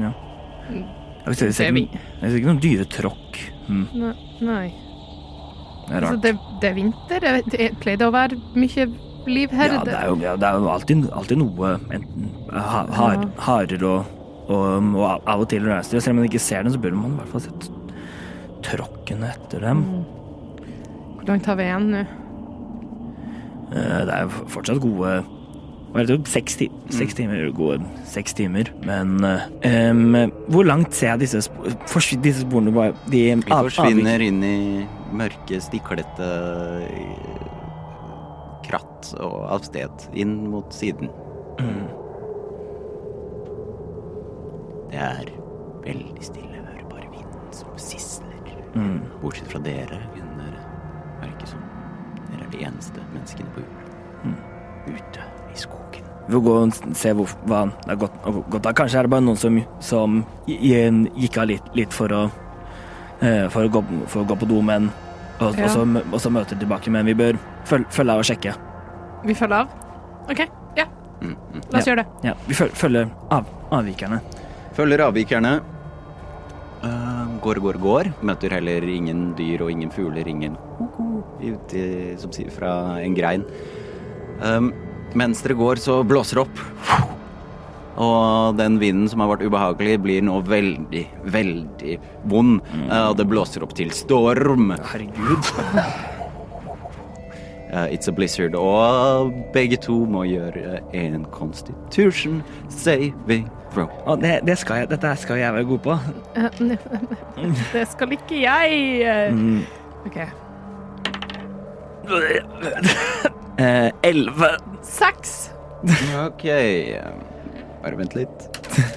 Speaker 2: Ja. Jeg har ikke sett, noen dyretråkk. Hm,
Speaker 3: Nei. nei.
Speaker 2: det er
Speaker 3: Altså,
Speaker 2: rart.
Speaker 3: det, det er vinter. Det, pleide å være mye liv her.
Speaker 2: Ja, det er jo, ja, det er jo alltid, alltid noe enten ha, har,
Speaker 3: Ja.
Speaker 2: harer og, og, og av og til reinsdyr. Selv om man ikke ser den, så burde man i hvert fall sett tråkkene etter dem.
Speaker 3: Hvor langt har vi igjen nå?
Speaker 2: Eh, Det er jo fortsatt gode seks, ti seks timer, gode seks timer, men um, hvor langt ser jeg disse, spor disse sporene? bare- De
Speaker 1: Vi forsvinner inn i mørke, stiklete eh, kratt og av sted. Inn mot siden.
Speaker 2: Mm.
Speaker 1: Det er veldig stille. Jeg hører bare vinden som sisler.
Speaker 2: Mm.
Speaker 1: Bortsett fra dere, kunne dere merke som dere er de eneste menneskene på jorden.
Speaker 2: Mm.
Speaker 1: Ute.
Speaker 2: Vi får gå og se hvor, hva det har gått, gått av. Kanskje er det bare noen som, som gi- gi- gikk av litt, litt for å eh, for å, gå, for å gå på do, men og,
Speaker 3: Ja.
Speaker 2: og, så, og så møter tilbake. Men vi bør følge, følge av og sjekke.
Speaker 3: Vi følger av? OK, ja.
Speaker 1: Mm, mm.
Speaker 3: La oss
Speaker 2: Ja.
Speaker 3: gjøre det.
Speaker 2: Ja, vi følger, følger av, avvikerne.
Speaker 1: Følger avvikerne. Uh, går, går, går. Møter heller ingen dyr og ingen fugler, ingen ko-ko som sier fra en grein. Um, mens dere går, så blåser det opp. Og den vinden som har vært ubehagelig, blir nå veldig, veldig vond. Eh, og det blåser opp til storm.
Speaker 2: Herregud.
Speaker 1: Uh, it's a blizzard. Og begge to må gjøre en constitution saving throw.
Speaker 2: Oh, det, det skal jeg, dette skal jeg være god på.
Speaker 3: Det skal ikke jeg.
Speaker 2: Mm.
Speaker 3: OK.
Speaker 2: Eh, Elleve.
Speaker 3: Seks.
Speaker 1: Ok, bare vent litt.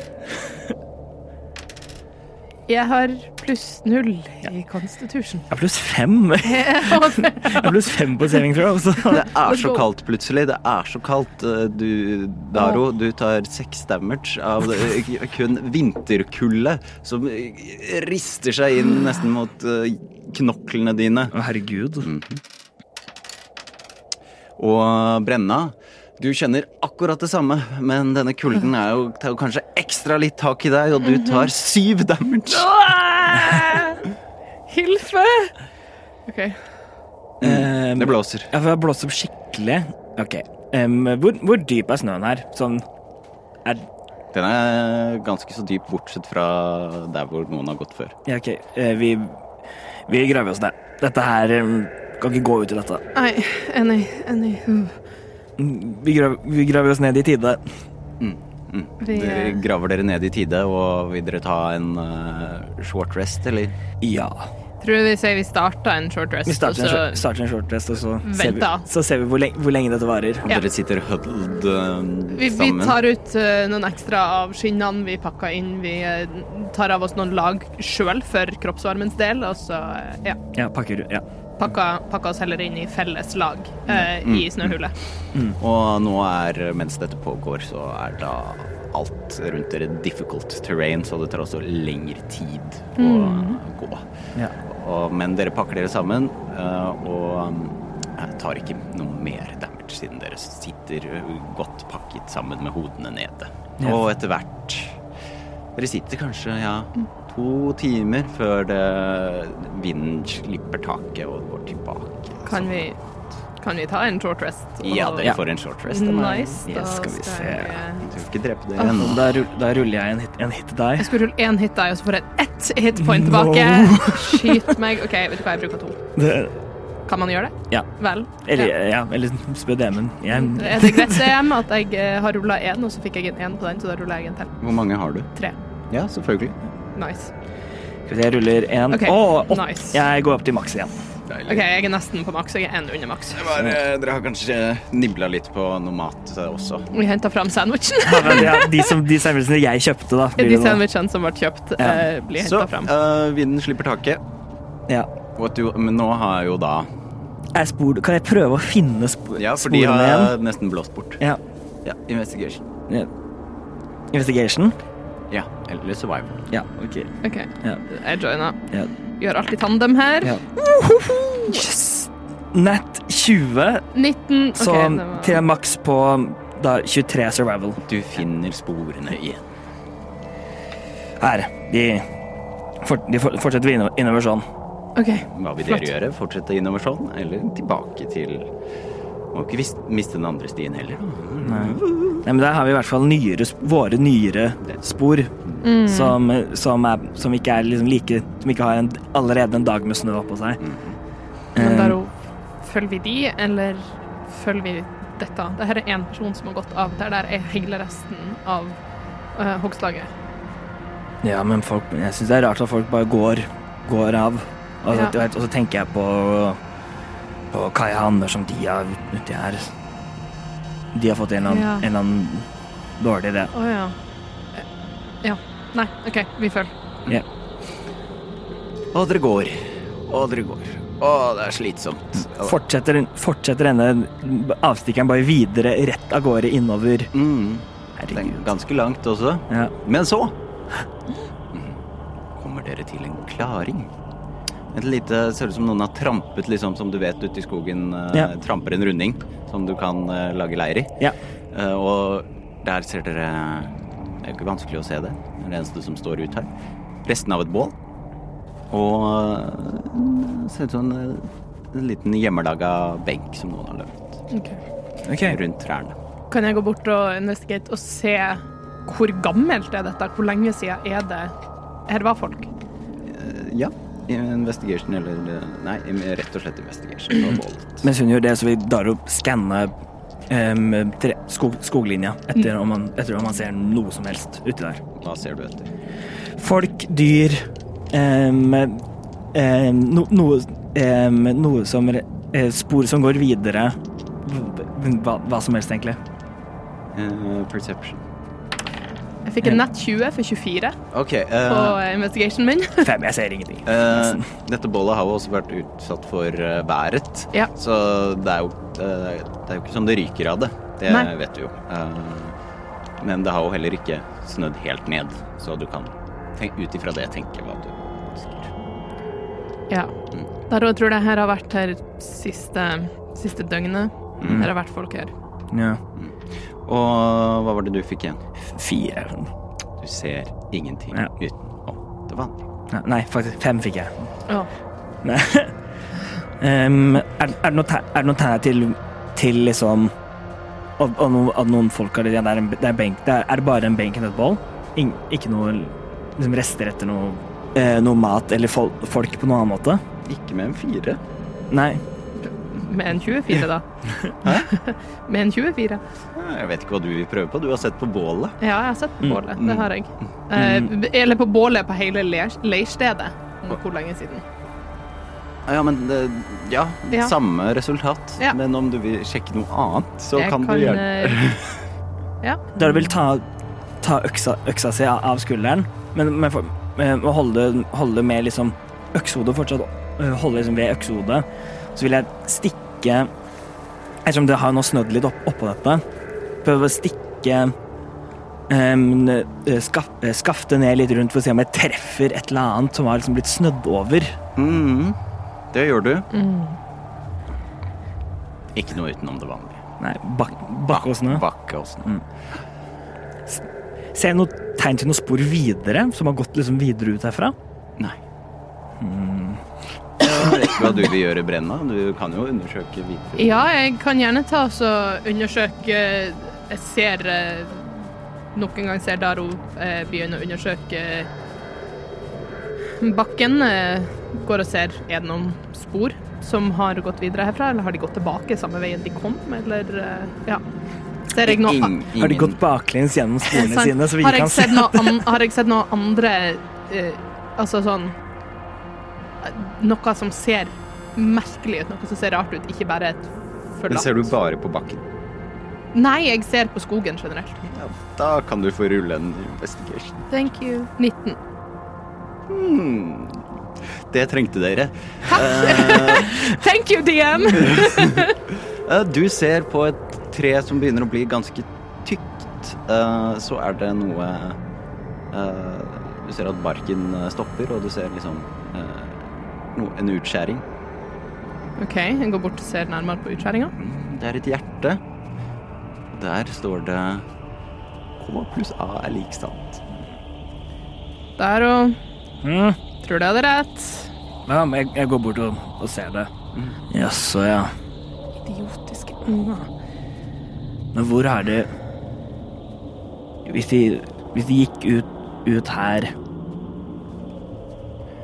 Speaker 3: Jeg har pluss null i constitution.
Speaker 2: Jeg har pluss fem. Jeg har pluss fem på saving throw. Så.
Speaker 1: Det er så kaldt plutselig. Det er så kaldt. Eh, Du, Daro, du tar seks damage av eh, kun vinterkulde som eh, rister seg inn nesten mot eh, knoklene dine.
Speaker 2: Herregud.
Speaker 1: Og Brenna, du kjenner akkurat det samme, men denne kulden er jo, tar jo kanskje ekstra litt tak i deg, og du tar syv damage.
Speaker 3: Hilfe! OK.
Speaker 2: Eh,
Speaker 1: Det blåser.
Speaker 2: Ja, for det har blåst opp skikkelig. Ok. Um, hvor, hvor dyp er snøen her? Sånn er,
Speaker 1: Den er ganske så dyp, bortsett fra der hvor noen har gått før.
Speaker 2: Ja, OK. Eh, vi, vi graver oss ned. Dette her um, kan ikke gå ut i dette.
Speaker 3: Nei, enig. Enig.
Speaker 2: Mm, Vi graver, vi graver oss ned i tide.
Speaker 1: Mm.
Speaker 3: Vi,
Speaker 1: Dere
Speaker 3: eh,
Speaker 1: graver dere ned i tide, og vil dere ta en uh, short rest, eller?
Speaker 2: Ja.
Speaker 3: Tror vi sier vi starter en short rest,
Speaker 2: Vi starter en, short- starter en short rest, og så ser vi, så ser vi hvor, lenge, hvor lenge dette varer.
Speaker 3: Ja.
Speaker 1: Dere sitter huddled uh,
Speaker 3: vi, vi tar ut uh, noen ekstra av skinnene vi pakker inn. Vi uh, tar av oss noen lag sjøl for kroppsvarmens del, og så ja,
Speaker 2: Ja, pakker Ja.
Speaker 3: Pakker, pakker, oss heller inn i felles lag eh,
Speaker 1: Mm,
Speaker 3: i snøhullet.
Speaker 1: Og nå er, mens dette pågår, så er da alt rundt dere difficult terrain, så det tar også lengre tid å gå.
Speaker 2: Ja.
Speaker 1: Og, men dere pakker dere sammen, eh, og um, tar ikke noe mer damage, siden dere sitter godt pakket sammen med hodene nede.
Speaker 2: Ja.
Speaker 1: Og etter hvert Dere sitter kanskje, ja, to timer før det, vinden slipper taket og går tilbake.
Speaker 3: Kan
Speaker 1: Så-
Speaker 3: vi, kan vi ta en short rest? og-
Speaker 1: Ja, dere får en short rest.
Speaker 3: Nice. Da
Speaker 2: Yes, skal vi se.
Speaker 3: jeg,
Speaker 1: Du skal ikke drepe det
Speaker 3: Ah.
Speaker 1: ennå.
Speaker 2: Da, rull, da ruller jeg en hit, en hit til deg.
Speaker 3: jeg skulle rulle én hit deg, og så får jeg ett hitpoint
Speaker 2: No.
Speaker 3: tilbake. Skyt meg. OK, vet du hva, jeg bruker to.
Speaker 2: Det,
Speaker 3: Kan man gjøre det?
Speaker 2: Ja.
Speaker 3: Vel.
Speaker 2: eller,
Speaker 3: Ja.
Speaker 2: ja, eller spør DM-en.
Speaker 3: Er det greit DM at jeg eh, har rulla én, og så fikk jeg en én på den, så da ruller jeg en til?
Speaker 1: Hvor mange har du?
Speaker 3: Tre.
Speaker 1: Ja, selvfølgelig.
Speaker 3: Nice.
Speaker 2: Skal vi se, jeg ruller en.
Speaker 3: Okay.
Speaker 2: Å,
Speaker 3: nice.
Speaker 2: Jeg går opp til maks igjen.
Speaker 1: Deilig.
Speaker 3: OK, jeg er nesten på maks. Jeg er én under maks.
Speaker 1: Det var, eh, dere har kanskje nibla litt på noe mat eh, også?
Speaker 3: Vi henta fram sandwichen.
Speaker 2: Ja, men ja, de, som, de sandwichene jeg kjøpte, da. blir
Speaker 3: De
Speaker 2: det
Speaker 3: sandwichene som ble kjøpt,
Speaker 2: Ja.
Speaker 3: eh, blir
Speaker 1: Så
Speaker 3: henta fram.
Speaker 1: eh, vinden slipper taket.
Speaker 2: Ja.
Speaker 1: What do, men nå har jeg jo da
Speaker 2: Jeg spor, kan jeg prøve å finne sp
Speaker 1: Ja, for de
Speaker 2: sporene
Speaker 1: har
Speaker 2: igjen?
Speaker 1: nesten blåst bort.
Speaker 2: Ja.
Speaker 1: Ja, investigation.
Speaker 2: ja. Investigation?
Speaker 1: Ja, eller survival.
Speaker 2: Ja, OK.
Speaker 3: OK,
Speaker 2: Ja.
Speaker 3: jeg joiner.
Speaker 2: Ja.
Speaker 3: Gjør alltid tandem her.
Speaker 2: Ja. Yes! Nett 20,
Speaker 3: 19 OK,
Speaker 2: så
Speaker 3: det var
Speaker 2: til maks på da 23 survival.
Speaker 1: Du finner sporene igjen.
Speaker 2: Her. De, for, de fortsetter vi innover sånn.
Speaker 3: Okay.
Speaker 1: Hva vil dere
Speaker 3: Flott.
Speaker 1: gjøre? Fortsette sånn? eller tilbake til Må ikke miste den andre stien heller.
Speaker 2: Nei. Nei, men der har vi i hvert fall nyere, våre nyere spor.
Speaker 3: Mm.
Speaker 2: Som, som, er, som ikke er liksom like Som ikke har en, allerede en dag med snø oppå seg.
Speaker 3: Men
Speaker 2: der
Speaker 3: Daro, følger vi de, eller følger vi dette? Dette er én person som har gått av. Der, der er hele resten av uh, hogstlaget.
Speaker 2: Ja, men folk, jeg syns det er rart at folk bare går, går av. Og, så-
Speaker 3: Ja.
Speaker 2: og så tenker jeg på, på Kai Hanner som de har uti her. De har fått en eller annen,
Speaker 3: Ja.
Speaker 2: en eller annen dårlig idé.
Speaker 3: Oh, ja. Ja. Nei, OK, vi følger.
Speaker 2: Ja.
Speaker 1: Og dere går. Og dere går. Å, det er slitsomt.
Speaker 2: Fortsetter, fortsetter denne avstikkeren bare videre rett av gårde innover.
Speaker 1: Mm. Det ganske langt også.
Speaker 2: Ja.
Speaker 1: Men så mm, kommer dere til en klaring. Et lite Ser ut som noen har trampet, liksom, som du vet ute i skogen. eh,
Speaker 2: Ja.
Speaker 1: Tramper en runding som du kan eh, lage leir i.
Speaker 2: Ja.
Speaker 1: Eh, og der ser dere Det er jo ikke vanskelig å se det. Det er det eneste som står ut her. Resten av et bål. Og eh, ser ut som en, en liten hjemmelaga benk som noen har løpt
Speaker 3: okay.
Speaker 2: Ok.
Speaker 1: rundt trærne.
Speaker 3: Kan jeg gå bort og investigate og se hvor gammelt er dette? Hvor lenge siden er det her var folk?
Speaker 1: Eh, ja. Investigation eller eh, Nei, rett og slett investigation.
Speaker 2: Mens hun gjør det, så vil Daro skanne tre, skog, skoglinja etter, om man, etter om man ser noe som helst uti der.
Speaker 1: Hva ser du etter?
Speaker 2: Folk, dyr um, um, no, noe, noe som eh, Spor som går videre. Hva, hva som helst, egentlig.
Speaker 1: Uh, perception.
Speaker 3: Jeg fikk en nett 20 for 24
Speaker 1: OK.
Speaker 3: på investigationen min.
Speaker 2: Fem. Jeg ser ingenting.
Speaker 1: Uh, dette bollet har jo også vært utsatt for uh, været,
Speaker 3: Ja.
Speaker 1: så det er jo eh, Det er jo ikke sånn det ryker av det. Det
Speaker 3: Nei.
Speaker 1: vet du jo. Eh, men det har jo heller ikke snødd helt ned, så du kan ut ifra det tenke hva du ønsker.
Speaker 3: Ja. Der tror jeg tror det her har vært her siste, siste døgnet.
Speaker 1: Mm.
Speaker 3: Her har vært folk her.
Speaker 2: Ja.
Speaker 1: Og hva var det du fikk igjen?
Speaker 2: Fire.
Speaker 1: Du ser ingenting
Speaker 2: Ja.
Speaker 1: utenom det vanlige.
Speaker 2: Ja, Nei, faktisk fem fikk jeg.
Speaker 3: Ja.
Speaker 2: Nei. Em, er, er det noe tegn er det noe tegn til, til liksom At at noen, at noen folk har det, ja, det, er en, det er benk det er, er det bare en benk og et bål? Ikke noe liksom rester etter noe, eh, noe mat eller fol, folk på noen annen måte?
Speaker 1: Ikke med en fire.
Speaker 2: Nei.
Speaker 3: Med en 24, da. med en 24.
Speaker 1: Jeg vet ikke hva du vil prøve på. Du har sett på bålet.
Speaker 3: Ja, jeg har sett på
Speaker 2: Mm,
Speaker 3: bålet.
Speaker 1: mm.
Speaker 3: Det har jeg. Eh, eller på bålet på hele leirstedet. Hvor lenge siden.
Speaker 1: Ja, men det, ja,
Speaker 3: Ja.
Speaker 1: samme resultat.
Speaker 3: Ja.
Speaker 1: Men om du vil sjekke noe annet, så
Speaker 3: Jeg
Speaker 1: kan, du gjøre
Speaker 3: eh,
Speaker 2: Dere vil ta, ta øksa, øksa si av skulderen, men, men eh, holde, holde med liksom øksehodet fortsatt Holde liksom ved øksehodet. Så vil jeg stikke Ettersom det har nå snødd litt opp, oppå dette, prøve å stikke eh, skaf, eh, Skafte ned litt rundt for å se om jeg treffer et eller annet som har liksom blitt snødd over.
Speaker 1: Mm, det gjør du.
Speaker 3: mm.
Speaker 1: Ikke noe utenom det vanlige.
Speaker 2: Nei, bak, bakkåsene.
Speaker 1: Bakkeåsene.
Speaker 2: Ser jeg noe tegn til noe spor videre, som har gått liksom videre ut herfra?
Speaker 1: Nei. Ikke hva du vil gjøre, Brenna. Du kan jo undersøke videre.
Speaker 3: Ja, jeg kan gjerne ta og undersøke Jeg ser eh, Nok en gang ser Daro eh, begynne å undersøke bakken. eh, Går og ser er det noen spor som har gått videre herfra, eller har de gått tilbake samme veien de kom, eller Ja. Ser jeg noe
Speaker 2: Har de gått baklengs gjennom sporene sine, så vi ikke kan se
Speaker 3: det? har jeg sett noe andre Altså sånn Noe som ser merkelig ut, noe som ser rart ut, ikke bare et
Speaker 1: Men ser du bare på bakken?
Speaker 3: Nei, jeg ser på skogen generelt.
Speaker 1: Ja, da kan du få rulle en investigation.
Speaker 3: Thank you. 19.
Speaker 1: Hmm. Det trengte dere. Takk.
Speaker 3: Thank you, DM!
Speaker 1: eh, du ser på et tre som begynner å bli ganske tykt. Eh, så er det noe eh, Du ser at barken eh, stopper, og du ser liksom noe, en utskjæring.
Speaker 3: OK, jeg går bort og ser nærmere på utskjæringa.
Speaker 1: Mm, Det er et hjerte. Der står det K pluss A er lik sant.
Speaker 3: Der og
Speaker 2: Mm.
Speaker 3: Tror du jeg hadde rett.
Speaker 2: Ja, men jeg, jeg går bort og, og ser det.
Speaker 1: Mm.
Speaker 2: Jaså, ja.
Speaker 3: Idiotiske unger.
Speaker 2: Men hvor er det Hvis de, hvis de gikk ut, ut her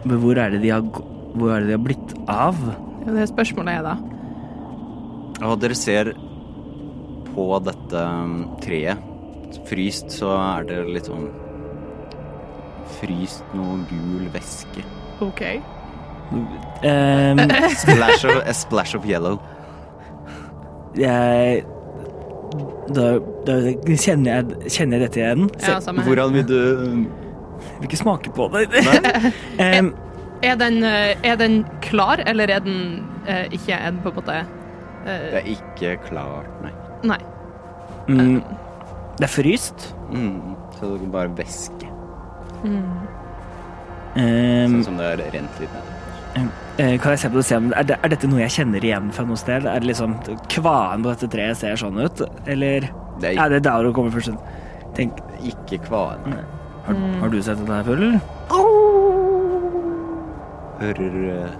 Speaker 2: Men hvor er det de har gå- Hvor er det de har blitt av?
Speaker 3: Ja, det spørsmålet er da
Speaker 1: Og dere ser på dette um, treet fryst, så er det litt sånn Fryst noe gul væske.
Speaker 3: OK.
Speaker 2: Um,
Speaker 1: Splash of, a splash of yellow.
Speaker 2: jeg da, da kjenner, jeg, kjenner jeg dette igjen. Så
Speaker 3: Ja.
Speaker 1: Hvordan vil du
Speaker 2: jeg vil ikke smake på det.
Speaker 1: Nei?
Speaker 3: Er den, eh, er den klar, eller er den eh, ikke er den på en måte
Speaker 1: Det
Speaker 3: eh,
Speaker 1: er ikke klart, nei.
Speaker 3: Nei.
Speaker 2: mm, det er fryst.
Speaker 1: Mm, så det er bare væske.
Speaker 2: Ehm,
Speaker 1: Sånn som det er rent litt ned.
Speaker 2: Eh, Kan jeg se på det se om er, det, er dette noe jeg kjenner igjen fra noe sted? Er det liksom Kvaen på dette treet ser sånn ut, eller
Speaker 1: Det er
Speaker 2: det er der du kommer først. Tenk,
Speaker 1: ikke kvaen.
Speaker 2: har, har du sett dette her før, eller?
Speaker 1: Hører eh,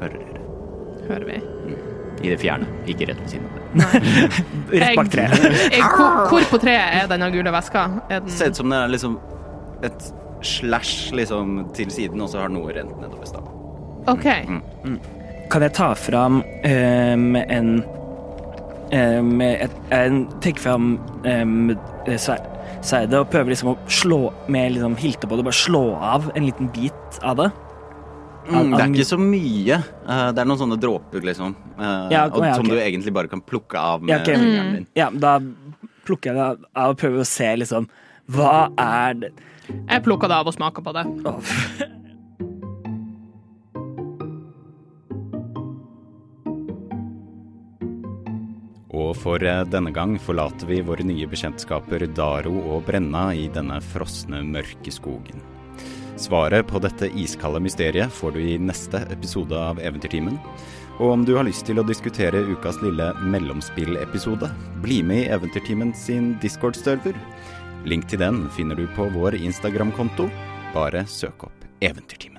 Speaker 1: Hører dere.
Speaker 3: Hører vi.
Speaker 1: I det fjerne, ikke rett ved siden av det.
Speaker 2: Rett bak treet.
Speaker 3: Jeg, hvor, hvor på treet er denne gule veska? Er den
Speaker 1: Ser ut som det er liksom et slash liksom til siden, og så har noe rent nedover staven.
Speaker 3: OK.
Speaker 2: Kan jeg ta fram ehm, en um, et, en, Tenke fram um, sverdet og prøve liksom å slå med liksom hilte på det, bare slå av en liten bit av det?
Speaker 1: Mm, det er ikke så mye. Eh, det er noen sånne dråper, liksom. eh,
Speaker 2: Ja,
Speaker 1: og,
Speaker 2: ja,
Speaker 1: Som du egentlig bare kan plukke av med
Speaker 2: Ja, okay.
Speaker 1: fingeren din.
Speaker 2: Ja, da plukker jeg det av og prøver å se liksom Hva er det
Speaker 3: Jeg plukka det av og smaka på det.
Speaker 2: Oh.
Speaker 1: Og for eh, denne gang forlater vi våre nye bekjentskaper Daro og Brenna i denne frosne, mørke skogen. Svaret på dette iskalde mysteriet får du i neste episode av Eventyrtimen. Og om du har lyst til å diskutere ukas lille mellomspillepisode, bli med i Eventyrtimen sin Discord-server. Link til den finner du på vår Instagram-konto. Bare søk opp Eventyrtimen.